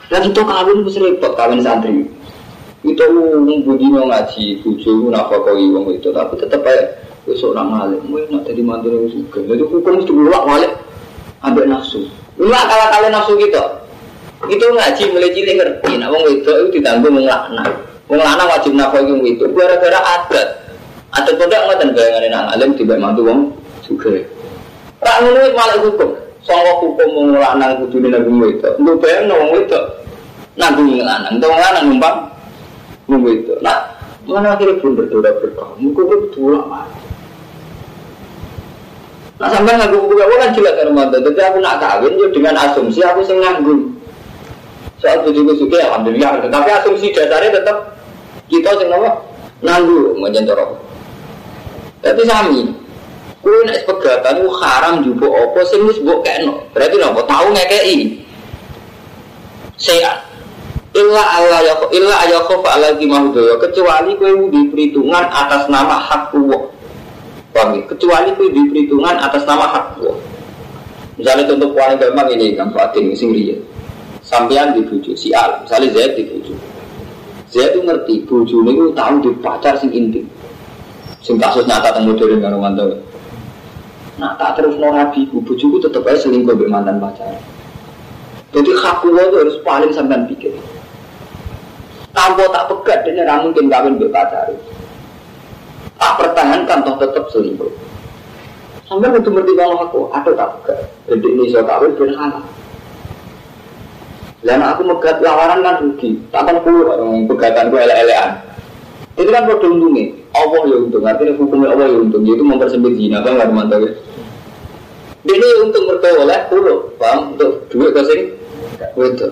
Lah itu kawin wis repot kawin santri. Itu wong budino ngaji bojo nafakoi wong itu tapi tetep ae wis ora ngalih. Kowe nak dadi mantune wis juga. Jadi hukum mesti ulak balik ambek nafsu. Ulak kala-kala nafsu gitu. Itu ngaji mulai cilik ngerti. Nah wong itu itu ditanggung. Wong lanang wajib nafkahi wong itu gara-gara adat. Adat kodok ngoten bayangane nang alim tiba mantu wong juga. Rak ngono malah hukum. Sangka hukum wong lanang kudune nanggung itu. Lu bayang wong itu nanggung lanang. Wong lanang numpang wong itu. Nah, mana akhirnya pun berdoa berkah. Muka gue betul lah Nah sampai buku gue kan jelas kan mantan. Tapi aku nak kawin ya dengan asumsi aku sing nanggung. Soal bujuku suka alhamdulillah. Tapi asumsi dasarnya tetap kita sing apa? Nanggu menyentorok. Tapi sami. Kue nek pegatan ku haram juga apa sing wis mbok kekno. Berarti napa tahu ngekeki. Sehat. Illa Allah ya illa ayakhof ala mahudaya kecuali kowe di perhitungan atas nama hak Allah. Paham ya? Kecuali kowe di perhitungan atas nama hak Allah. Misalnya contoh paling gampang ini kan Fatin sing riya. Sampean dibujuk si Al, misalnya Zaid dibujuk. Saya tuh ngerti bojo niku tahu di pacar sing intim. Sing kasus nyata teng modern karo mantan. Nah, tak terus no rabi, bojoku tetep aja selingkuh dengan mantan pacar. Jadi hak itu harus paling sampean pikir. Tanpa tak pegat dia nggak mungkin kawin dengan pacar. Tak pertahankan toh tetap selingkuh. Sampai untuk ngerti kalau aku, ada tak pegat. Jadi ini saya kawin berhala. Dan aku megat lawaran kan rugi. Takkan orang pegatan gue ele-elean. Itu kan produk untungnya. Allah ya untung. Artinya hukumnya Allah ya untung. Itu mempersempit zina kan nggak mantap ya. Ini untung mereka oleh kulo. Paham? Untuk duit ke sini. Itu.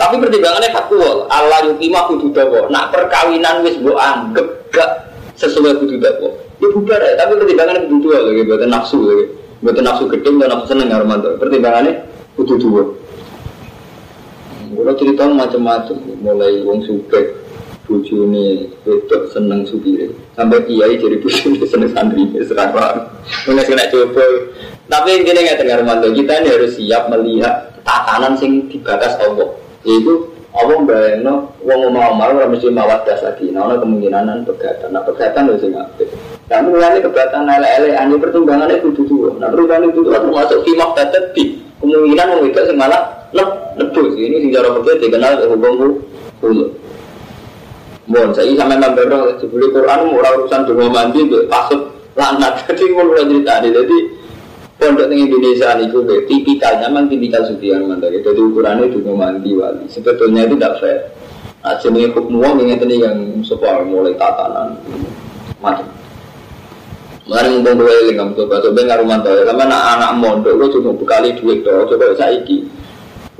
Tapi pertimbangannya hak kulo. Allah yukimah kudu dawa. Nak perkawinan wis bu anggap gak sesuai kudu dawa. Ya bubar ya. Tapi pertimbangannya kudu dua lagi. Buatan nafsu lagi. Buatan nafsu gedeng dan nafsu seneng ya Pertimbangannya kudu dua. Kalau cerita macam-macam, mulai wong suke, bujuni, itu seneng supire, sampai kiai jadi bujuni seneng santri, sekarang Mungkin kena coba. Tapi intinya nggak dengar mantu kita ini harus siap melihat tatanan sing dibatas Allah. Yaitu Allah bayangno wong mau mau ora mesti mawat das lagi. Nah, ono kemungkinan pegatan. Nah, pegatan lho sing apik. Nah, mulane kebatan ele-ele ane pertimbangannya kudu tuwa. Nah, itu termasuk fi tadi. Kemungkinan wong itu sing malah nebus ini sing cara fikih dikenal hukum hulu. Mohon saya sampai membero sebelum Quran murah urusan dongo mandi pasut lanat. Jadi udah cerita jadi pondok di Indonesia juga tipikalnya memang tipikal sufian mandiri. Jadi ukurannya dongo mandi wali. Sebetulnya itu tidak fair. Nah, jenis hukum ini yang sebuah mulai tatanan macam. Mari ngomong dua eling kamu coba coba ya. Karena anak anak mondok lo cuma bekali duit doh. Coba saya iki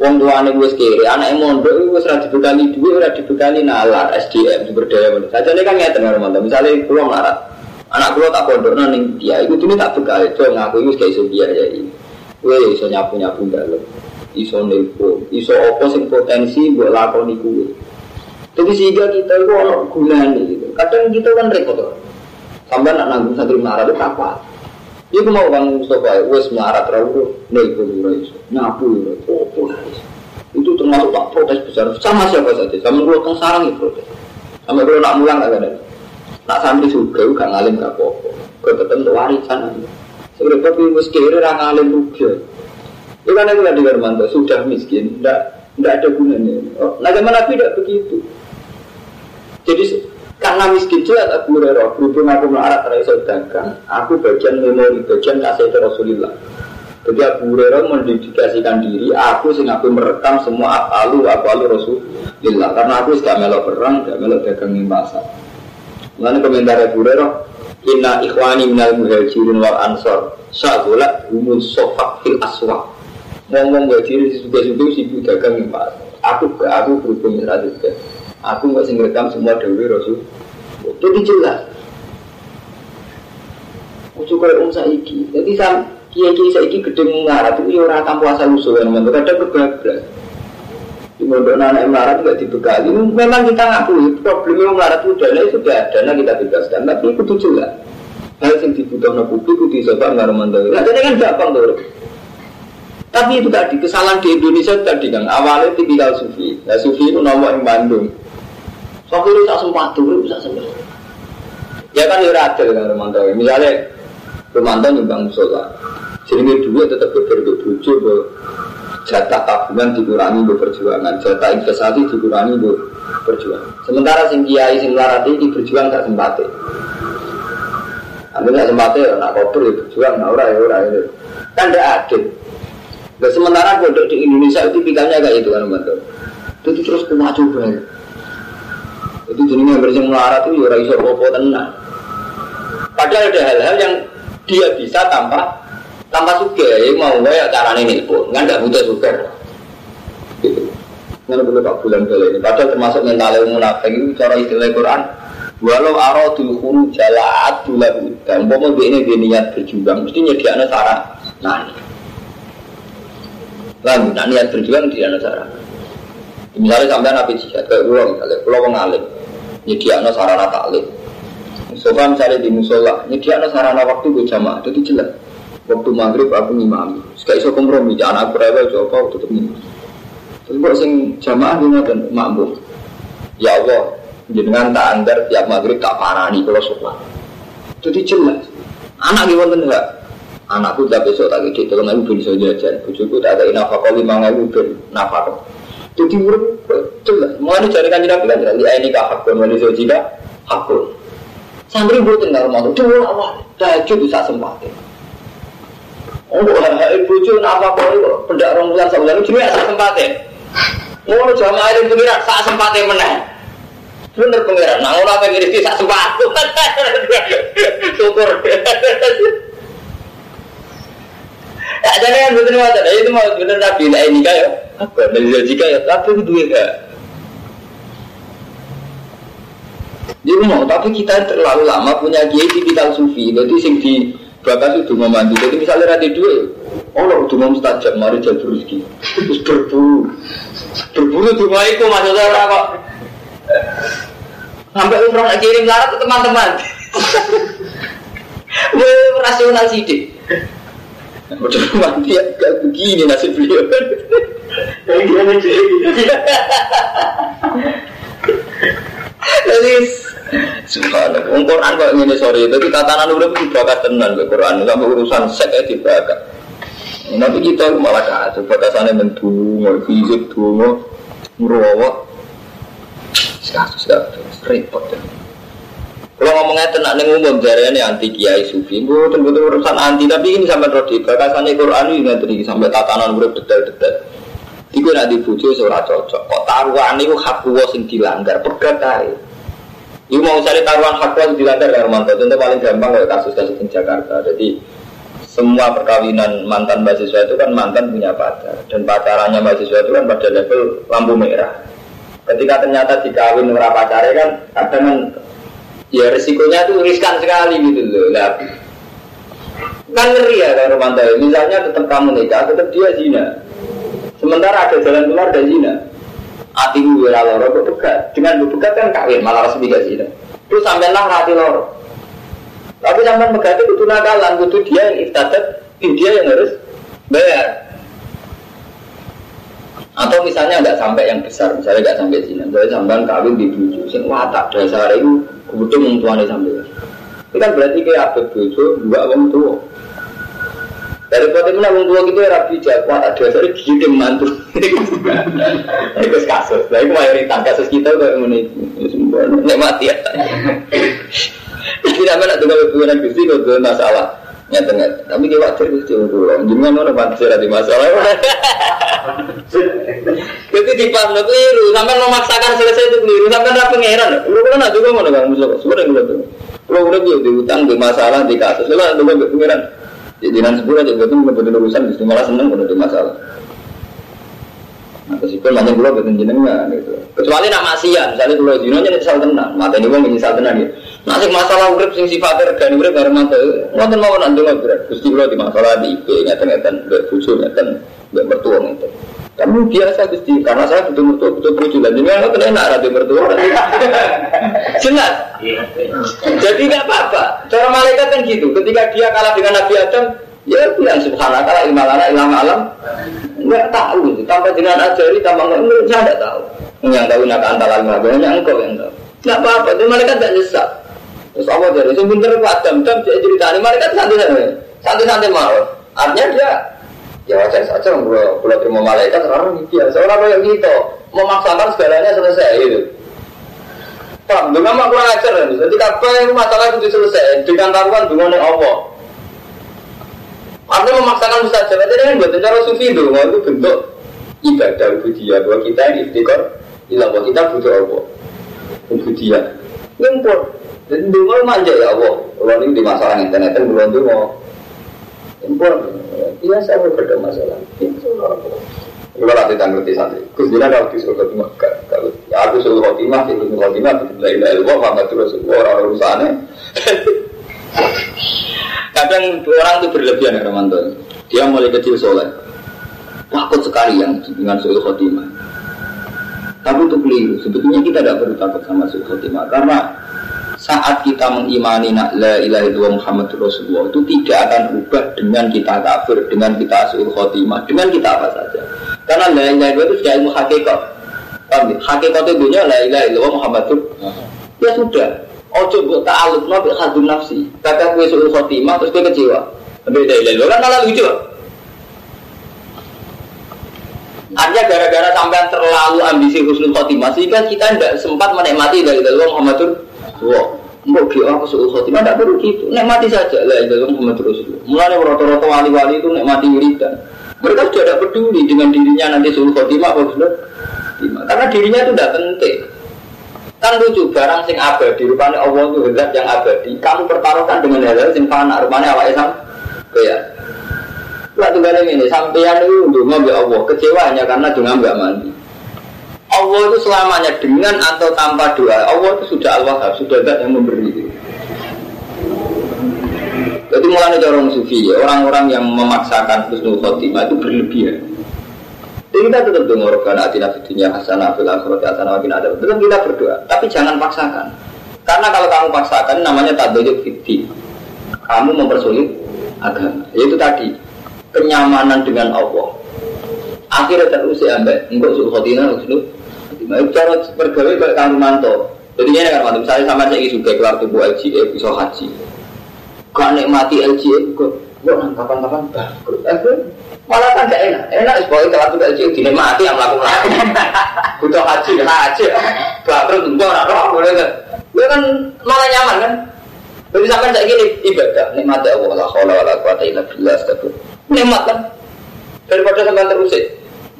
Wong tuane wis kiri, anake mondok wis ora dibekali duit, ora dibekali nalar SDM sumber daya. Saja ini kan ngeten karo mantan. Misalnya kula melarat, anak kula tak pondokno ning dia, iku dene tak bekali, to ngaku iku kayak iso biaya iki. Kowe iso nyapu-nyapu dalem. Iso nelpon, iso apa sing potensi mbok lakoni kuwe. Jadi sehingga kita itu ono gunane gitu. Kadang kita kan repot. Sampai nak nanggung santri melarat itu apa? Iku mau bang Mustafa, wes melarat rawu, nelpon ora iso, nyapu ora iso, Itu termasuk tak protes besar, sama siapa saja, sama gue kan sarang itu protes. Sama gue nak mulang gak ada. Nak santri juga, gak ngalim gak apa-apa. Gue tetap untuk warisan aja. Sebenarnya tapi kiri orang ngalim juga. Itu kan tadi sudah miskin, tidak tidak ada gunanya. Oh, nah zaman Nabi tidak begitu. Jadi karena miskin jelas Abu Hurairah berhubung aku melarat iso dagang, aku bagian memori, bagian kasih Rasulullah. Jadi Abu Hurairah mendedikasikan diri, aku sing aku merekam semua apalu apalu Rasulullah. Karena aku sudah melok perang, sudah melok dagang di pasar. Lalu komentar Abu Hurairah, Inna ikhwani minal muhajirin wal ansor Sa'gulat humus sofak fil aswa. Ngomong si suka-suka si dagang mas Aku aku berhubung juga. Aku nggak sing rekam semua dewi rasul. Itu jelas. Aku kaya om saiki. Jadi sam kiai-kiai saiki gede mengarah Itu ya orang tanpa asal usul Kadang kebablas di mondok anak melarat nggak dibekali. Memang kita ngakui problemnya melarat itu sudah dana kita bebaskan, tapi itu jelas. Hal yang dibutuhkan publik itu disebut nggak. Nah, jadi kan gampang tuh. Tapi itu tadi kesalahan di Indonesia tadi kan awalnya tipikal sufi. Nah sufi itu nomor yang Bandung. Sufi itu tak sempat tuh, bisa sempat. Ya kan ya adil kan Romanto. Misalnya Romanto nyumbang musola. Jadi dulu tetap berbeda bujuk jatah tabungan dikurangi untuk perjuangan, jatah investasi dikurangi untuk perjuangan. Sementara sing kiai sing larat ini berjuang tak sempat. Anda nggak sempat ya, nak kotor ya berjuang, nah ora ya ora ya. Kan tidak adil. Nah, sementara bodoh di Indonesia itu pikirannya kayak itu kan betul. Itu terus kena coba. Itu jenisnya bersih melarat itu ya iso popo tenang. Padahal ada hal-hal yang dia bisa tanpa tanpa suka ya mau gue ya caranya nelpon. Kan nggak butuh suka gitu. Nggak perlu tak bulan kali ini. Padahal termasuk mental yang munafik itu cara istilah Quran walau aradul khuru jalaat dulu dan mau ini dia niat berjuang mesti nyediakan sarah nah lalu nah niat berjuang dia sarah misalnya sampai nabi jihad kayak pulau misalnya pulau mengalir nyediakan sarana taklim. Sofa misalnya di musola, nyediakan sarana waktu gue jamaah, itu jelas waktu maghrib aku ngimami. Sekali iso kompromi jangan aku rewel coba aku tetep ngimami. Terus kok sing jamaah ini dan makmum. Ya Allah jenengan tak anggar tiap maghrib tak parani kalau sholat. Jadi jelas. Anak gimana enggak anakku tak besok tak gede tolong aku bisa jajan. Bujuku tak ada nafkah lima ribu ben nafkah. Jadi urut jelas. Mau ada cari kan nabi kan ini kah hakun wali jika hakun. Santri buatin nggak rumah itu awal tahajud bisa sempatin Oh, hal bojo apa kok pendak bulan meneh. Bener pengiran, nah sempat. Syukur. Ya jadi yang betul itu mau bener lah ini kayak apa jika ya tapi itu. Jadi mau tapi kita terlalu lama punya kiai kita sufi, jadi sing di Bapak itu mau mandi. Jadi misalnya rati dua, oh lo udah mau mustajab, mari jadi rezeki. Terus berburu, berburu tuh itu maksudnya apa kok? Sampai umroh nak kirim larat ke teman-teman. Wah, rasional sih deh. Udah mati ya, gak begini nasib beliau. Jadi Subhanallah. Wong Quran kok ngene sore, tapi tatanan urip itu bakat tenan kok Quran, sampai urusan sek ya dibakat. Tapi kita malah kacau, batasannya mendungo, fisik dungo, ngerawat. Kasus kasus repot ya. Kalau ngomongnya tenang nih umum ini anti kiai sufi, betul betul urusan anti, tapi ini sampai rodi batasannya Quran ini nggak sampai tatanan urip detail-detail. Iku nak dibujuk seorang cocok. Kok taruhan itu hak sing dilanggar, pegat. Ibu mau cari taruhan hak di kan Romanto. Tentu paling gampang kayak kasus-kasus di Jakarta. Jadi semua perkawinan mantan mahasiswa itu kan mantan punya pacar dan pacarannya mahasiswa itu kan pada level lampu merah. Ketika ternyata dikawin ora pacarnya kan kadang kan ya resikonya itu riskan sekali gitu loh. Nah, kan ngeri ya kan Romanto. Misalnya tetap kamu nikah, tetap dia zina. Sementara ada jalan keluar dari zina hati gue loro kok dengan begat kan kawin malah resmi gak sih terus sampai lah hati loro tapi sampai begat itu nakalan kudu dia yang iftadat dia yang harus bayar. Atau misalnya nggak sampai yang besar misalnya nggak sampai sini misalnya sampai kawin di bujuk sing watak dasar itu kebetulan tuannya sampai itu kan berarti kayak abad bujuk dua orang tua dari kota mana wong tua gitu rapi kuat ada dari gigi mantu. Itu kasus. Nah itu mayoritas kasus kita udah ini. Nek mati ya. Tidak mana tuh kalau hubungan gusti kalau masalah. Nyata nyata. Tapi dia wajar gusti untuk Jangan mana pantas ada masalah. Jadi di pas lo keliru. Sampai memaksakan selesai itu keliru. Sampai ada pangeran. Lu kan ada juga mana bang musuh. Sudah yang tuh. Kalau udah dia diutang di masalah di kasus, lah itu gue pikiran. Jadi nanti sepuluh aja betul betul urusan, justru malah seneng kalau di masalah. Nah, terus itu macam pulau betul jenengan gitu. Kecuali nak maksiat, misalnya pulau zino nya nyesal tenang, mata ini wong nyesal tenang gitu. Nanti masalah urip sing sifatnya regani urip bareng mata, ngoten mau nanti nggak berat. Gusti pulau di masalah di IP ngeten-ngeten, mbak bucu ngeten, mbak mertua ngeten. Kamu biasa Gusti, karena saya butuh mertua, butuh bucu dan jenengan ngoten enak rada mertua. Jelas. Jadi nggak apa-apa. Cara malaikat kan gitu. Ketika dia kalah dengan Nabi Adam, ya bilang subhanallah imalana ilham alam. Enggak tahu. Tanpa dengan ajari, tanpa enggak, saya enggak tahu. Yang tahu nak antara lima hanya engkau yang tahu. Enggak apa-apa. Itu malaikat tidak nyesat. Terus apa jadi? Sebentar Adam, Adam cerita ini malaikat santai-santai, santai-santai mau. Artinya dia ya wajar saja kalau kalau terima malaikat orang biasa orang yang gitu memaksakan segalanya selesai itu Paham? Dengan mak kurang ajar kan? Jadi apa yang masalah itu selesai dengan taruhan dengan Allah. Artinya memaksakan saja. Jadi kan buat cara sufi itu, itu bentuk ibadah budaya bahwa kita ini istiqor ilah kita butuh Allah. Budaya. Ngumpul. Dan dulu manja ya Allah. Kalau ini di masalah internet kan belum dulu. Ngumpul. Biasa berbeda masalah. Itu kalau nanti tanggal di santri, Dina kalau di surga cuma kalau ya aku suruh khotimah, itu suruh khotimah, la ilaha illallah, Muhammad Rasulullah, orang urusannya. Kadang orang itu berlebihan ya Romanto. Dia mulai kecil soleh, takut sekali yang dengan suruh khotimah. Tapi itu keliru. Sebetulnya kita tidak perlu takut sama suruh khotimah karena saat kita mengimani la ilaha illallah Muhammad Rasulullah itu tidak akan berubah dengan kita kafir, dengan kita suruh khotimah, dengan kita apa saja. Karena la ilaha illallah itu sudah ilmu hakikat. Hakikat itu dunia la ilaha illallah Muhammad Ya sudah. Ojo buat ta'aluk nabi hadun nafsi. Kata gue suruh khotimah terus gue kecewa. Beda ilaha illallah kan malah lucu. Artinya gara-gara sampai terlalu ambisi husnul khotimah sehingga kita tidak sempat menikmati dari dalam Muhammadur Wah, Mbok ki aku suul khotimah tidak perlu gitu. Nikmati saja lah dalam Muhammad Rasulullah. Mulai rata-rata wali-wali itu nikmati wiridan. Mereka sudah tidak peduli dengan dirinya nanti suul khotimah apa. Karena dirinya itu tidak penting. Kan lucu barang sing abadi rupanya Allah itu zat yang abadi. Kamu pertaruhkan dengan hal-hal sing fana rupanya awake sam. Ya. Waktu kali ini sampeyan itu untuk ngambil Allah kecewa hanya karena dengan nggak mandi. Allah itu selamanya dengan atau tanpa doa. Allah itu sudah al sudah zat yang memberi. Jadi mulai dari orang sufi ya, orang-orang yang memaksakan husnul khotimah itu berlebihan. Jadi kita tetap dengar karena atina fitunya hasanah fil akhirati hasanah wakin ada. Tetap kita berdoa, tapi jangan paksakan. Karena kalau kamu paksakan namanya tadoyuk fiti. Kamu mempersulit agama. Yaitu tadi kenyamanan dengan Allah. Akhirnya terus ya ambek enggak suruh khotimah husnul Nah, cara bergawe kayak kamu manto. Jadi ini kan mantu. Misalnya sama saya juga keluar tubuh LGE bisa haji. Kau nikmati LGE kok kok kapan-kapan bangkrut. Eh, malah kan gak enak. Enak sebagai keluar tubuh LGE dinikmati yang melakukan. Butuh haji, haji. Bangkrut enggak orang boleh kan? Gue kan malah nyaman kan? Jadi sampai saya gini ibadah nikmati Allah la haula wala quwata illa billah Nikmat kan? Daripada sampai terus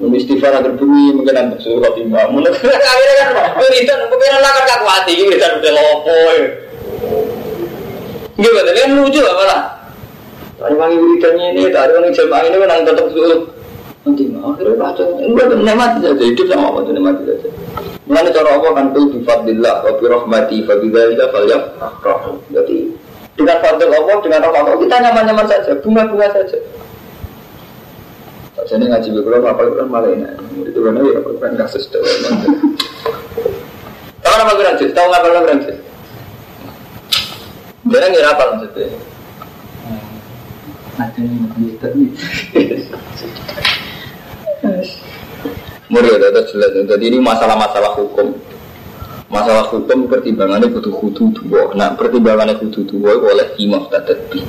Mungkin istighfar agar bumi mungkin nanti suruh khotimah. Mungkin akhirnya kan wiridan mungkin lah kan kaku hati wiridan udah lopo. Gimana? Kan lucu apa lah? Tadi wangi wiridannya ini, tadi wangi jamaah ini kan tetap suruh nanti akhirnya baca enggak nikmati saja hidup sama apa tuh nikmati saja mulai cara apa kan tuh bifadillah wa bi rahmati fa bidzalika falyafrahu jadi dengan fadil Allah dengan rahmat Allah kita nyaman-nyaman saja bunga-bunga saja jadi ngaji beberapa apa itu malah ini. Itu kan ya kan kasus itu. Tahu apa sih? Tahu apa sih? Dia ngira apa maksudnya? Yang komputer nih. Murid ada jelas. Jadi ini masalah-masalah hukum. Masalah hukum pertimbangannya butuh kudu dua. Nah pertimbangannya kudu dua oleh imam tadi.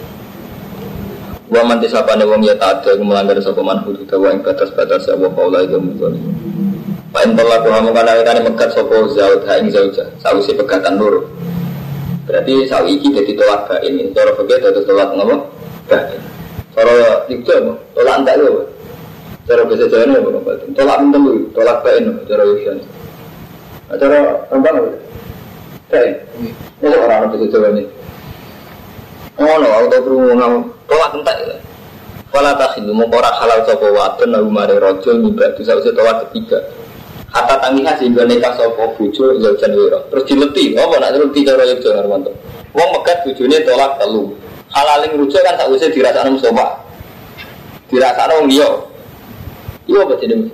Wa man tisapane wong ya ta'adda melanggar sapa man hudud wa ing batas-batas ya wa qaula itu muzali. Wa in talaqu hamu kana kana mekat sapa zaud ha ing zauja sawise pegatan loro. Berarti sawi iki dadi tolak bain ini cara fikih dadi tolak ngopo? Bain. Cara dikjo tolak entek lho. Cara bahasa Jawa ini apa Tolak minten dulu, tolak bain cara Yusyan. Cara rembang apa? Ini orang bahasa Jawa ini. Oh no, perlu ngomong. Tolak entek ya. Wala takhidu ora halal sapa wadon lalu mare rajul nyibak dosa usah tolak ketiga. Hatta tangiha sehingga nikah sapa bojo zaujan wira. Terus dileti, apa nak dileti cara yo jangan Armanto. Wong megat bojone tolak telu. Halaling rujuk kan tak usah dirasakno Mustafa. Dirasakno wong liya. Iya apa jenenge?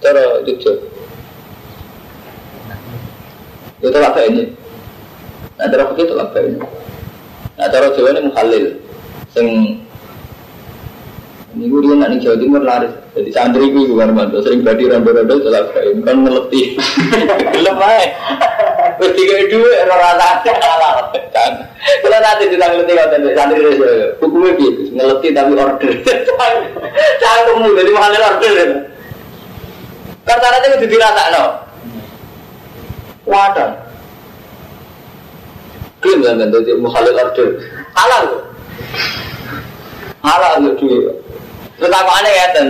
Cara rujuk. Itu tolak ini. Nah, cara begitu tolak ini. Nah, cara Jawa ini mukhalil. Sing ini gue dia nanti Jawa Timur laris. Jadi santri gue bukan mantu. Sering badi rondo-rondo jelas kayak kan ngeleti. Gelap aja. Terus tiga dua rata halal. Kalau nanti kita ngeleti kalau santri itu hukumnya gitu. Ngeleti tapi order. Cangkemmu dari mana order. Karena nanti itu dirasa no. Wadah. Klaim kan jadi mukhalil order. Halal. Halal itu Terus aku aneh ya, dan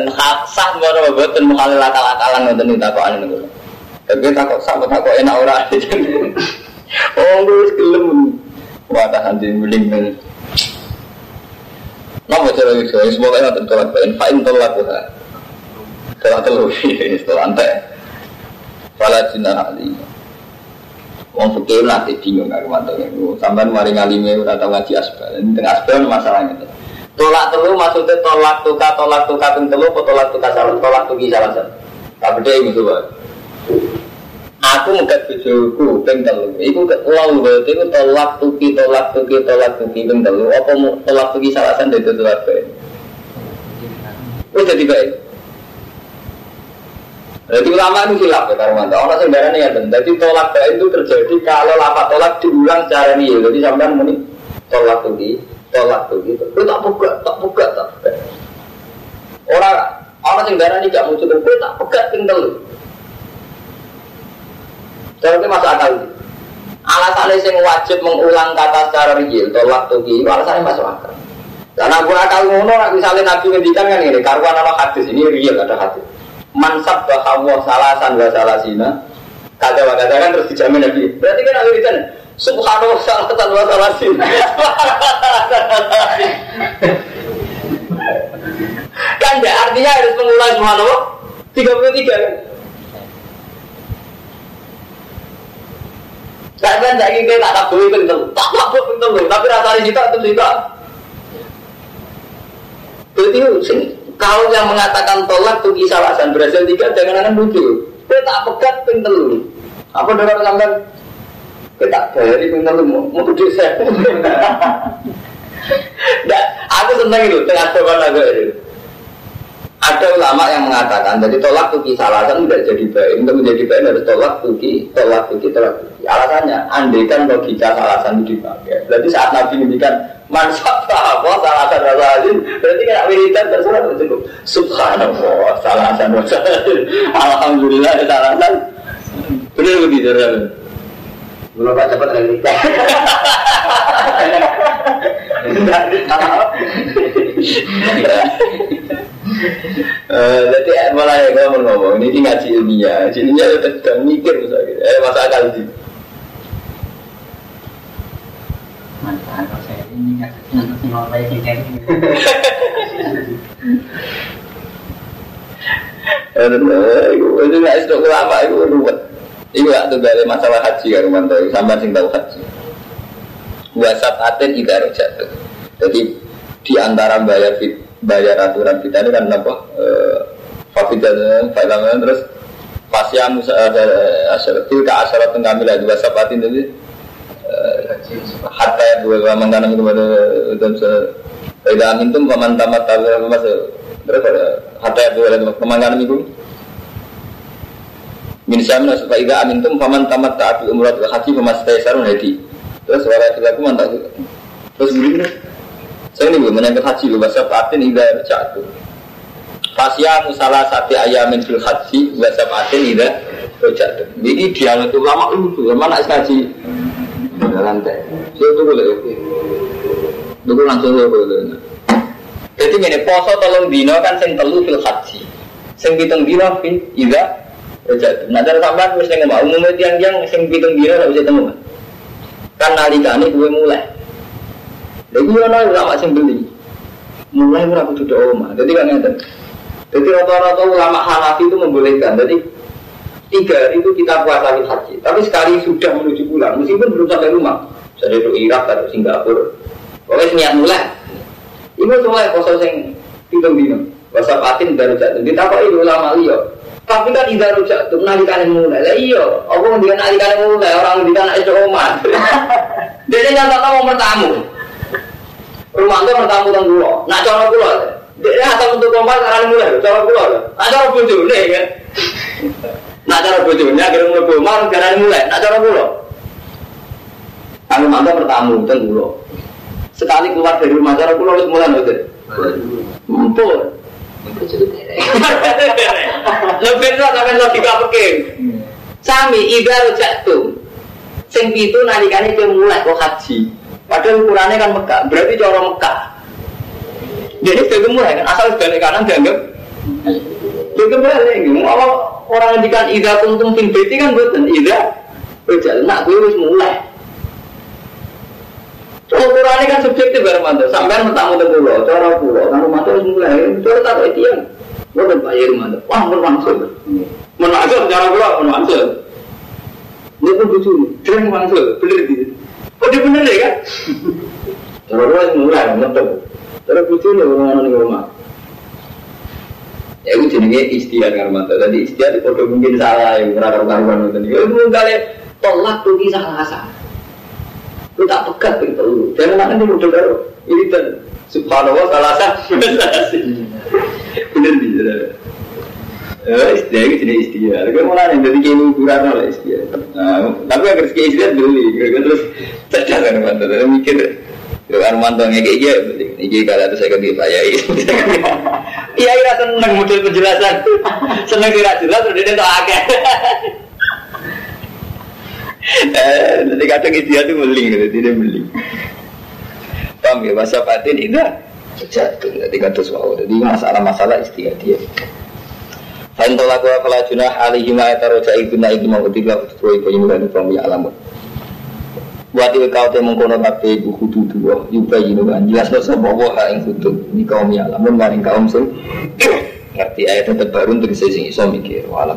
sah baru dan mukhalil akal-akalan nonton itu aku aneh nih. Tapi takut sah, takut enak orang. Oh, gue gelem. Wah, tak nanti mending nih. Nama cara itu, semoga yang tentu lah. Fa'in tolak lah. Setelah telur, setelah antek. Fala cinta ahli. Wong fakir nanti bingung aku mantap. Sampai mari ngalime udah tahu ngaji asbal. Ini tengah asbal masalahnya. Tolak telu maksudnya tolak tuka tolak tuka ping telu atau tolak tuka salah tolak tuki salah salah. Tak beda ini tuh. Aku nggak bujuku ping telu. Iku lalu berarti itu tolak tuki tolak tuki tolak tuki ping telu. Apa tolak tuki salah salah itu tolak baik. Oh jadi baik. Jadi ulama itu silap ya Karmanto. Orang sebenarnya ya Jadi tolak baik itu terjadi kalau lapat tolak diulang secara ini. Jadi sampai muni tolak tuki tolak tuh gitu. Gue tak buka, tak buka, tak buka. Orang orang yang darah ini gak muncul, gue tak buka tinggal lu. Jadi masuk akal. Alasannya yang wajib mengulang kata secara real, tolak tuh gitu, alasannya masuk akal. Karena gue akal ngono, misalnya Nabi ngendikan kan ini, karuan nama hadis ini real ada hadis. Mansab bahwa salasan wa salasina, kata-kata kan terus dijamin Nabi. Berarti kan itu Subhanallah salasin. kan ya artinya harus mengulang subhanallah 33 kan. Saya kan saya ingin tak tak boleh kental, tak tak boleh kental tapi rasanya kita itu kita. Jadi kalau yang mengatakan tolak tuh kisah alasan berhasil tiga jangan akan lucu. Kita tak pegat kental. Apa dengar sampai kita dari pintar mau mau tujuh saya. Nah, aku seneng itu tengah jawaban lagu itu. Ada ulama yang mengatakan, jadi tolak tuki salasan tidak jadi baik. Untuk menjadi baik harus tolak tuki, tolak tuki, tolak tuki. Alasannya, andaikan logika salasan itu dipakai. Berarti saat Nabi menghentikan manfaat apa salasan salasin, berarti kan wiridan terserah cukup. Subhanallah, salasan salasin. Alhamdulillah salasan. Benar begitu.
Belum pak cepat lagi nikah.
Jadi mulai ngomong-ngomong ini ngaji ilmiah, ilmiah itu sedang mikir misalnya, eh masa akal sih.
Mantap, kalau saya ini nggak mau banyak yang kayak gini.
Itu nggak sedok lama itu ruwet. Gak tuh dari masalah haji kan mantu, sampai sing tahu haji. Wasat aten tidak jatuh. Jadi di antara bayar fit, bayar aturan kita ini kan apa? Fafidah, fafidah terus pasya musa asal itu ke asal tenggamila dua sapatin jadi hatta ya dua dua mengtanam itu dan tidak angin tuh paman tamat masuk terus hatta ya dua dua pemandangan itu min syamna supaya ida amintum faman tamat ta'abi umrah wa haji famas taisarun hadi. Terus suara aku mantap terus begini saya ini menyangkut haji lu bahasa patin ida jatuh Fasya musalah sati ayamin fil haji bahasa patin ida jatuh ini dialog lama lucu mana ngaji. Lantai. Saya tunggu lagi. Tunggu langsung boleh jadi ini poso tolong dino kan sing telu fil haji. Sing pitung dino fil ida Nah cara sampean mesti ngomong umumnya tiang-tiang sing pitung dina tak bisa temu. Kan nalikane gue mulai. Jadi ono ulama sing beli. Mulai ora kudu do omah. Jadi kan ngeten. Jadi rata-rata ulama Hanafi itu membolehkan. Jadi tiga hari itu kita puasa haji. Tapi sekali sudah menuju pulang, meskipun belum sampai rumah, jadi itu Irak atau Singapura. Pokoknya niat mulai. Ibu mulai puasa sing pitung dino. Puasa patin baru jatuh. Itu ulama liya. Tapi kan tidak rujak tuh nalikan mulai. Lah iya, aku ngendikan nalikan mulai orang ngendikan itu omat. Jadi nyata tahu bertamu. Rumah itu bertamu tentang pulau. Nak cara pulau. Dia atau untuk omat karena mulai. Cara pulau. Nak cara bojone kan. Nak cara bojone akhirnya mulai omah karena mulai. Nak cara pulau. Aku mantap bertamu tentang pulau. Sekali keluar dari rumah cara pulau harus mulai nanti. Mumpul. Lebih itu sampai logika peking. Sami ida rojak Sing pitu nalikane dia mulai kok haji. Padahal ukurannya kan Mekah, berarti cara Mekah. Jadi itu mulai kan asal balik kanan dianggap itu balik. Kalau orang ngendikan ida kuntum fin beti kan buatan ida rojak. Nak gue harus mulai. Ukurannya kan subjektif ya Romanto. Sampai mentamu ke pulau, cara pulau, kan Romanto harus mulai. Cara tak itu yang, gue kan Pak Romanto. Wah, bermaksud. Menmaksud cara pulau, menmaksud. Ini pun lucu nih, dia menmaksud, bener gitu. Oh dia bener ya kan? Cara pulau harus mulai, ngetok. Cara lucu nih orang-orang di rumah. Ya itu jenenge istiadat kan Romanto. Tadi istiadat itu mungkin salah, yang karuan-karuan itu. Ya itu kali tolak tuh kisah salah Lu tak pegat begitu. Jangan makan di model karo. Ini dan subhanallah salah sah. Bener nih. Ya, istilah itu jenis istilah. Kalau mau nanya, jadi kayak ukuran lah istilah. Tapi agar sekian istilah beli, terus cerdas kan mantan. Terus mikir, Yo kan mantan kayak gitu, ini kalau itu saya kaki Pak Yai. Iya, iya seneng model penjelasan, seneng kira jelas, udah dia tak akeh. Eh, nanti kadang dia tuh meling, gitu, tidak meling. Paham ya, masa batin itu jatuh, nanti kata suau. Jadi masalah-masalah tolak wa fala junah alihi ma yataroja itu na iki mau ketiga kutu ibu yang kamu ya alamun. Buat ibu kau temu kono kafe ibu kudu dua, yuba yinu kan jelas no sapa wa ha ing kudu ni kaum ya alamun maring kaum sing ngerti ayat terbaru untuk sing iso mikir alam.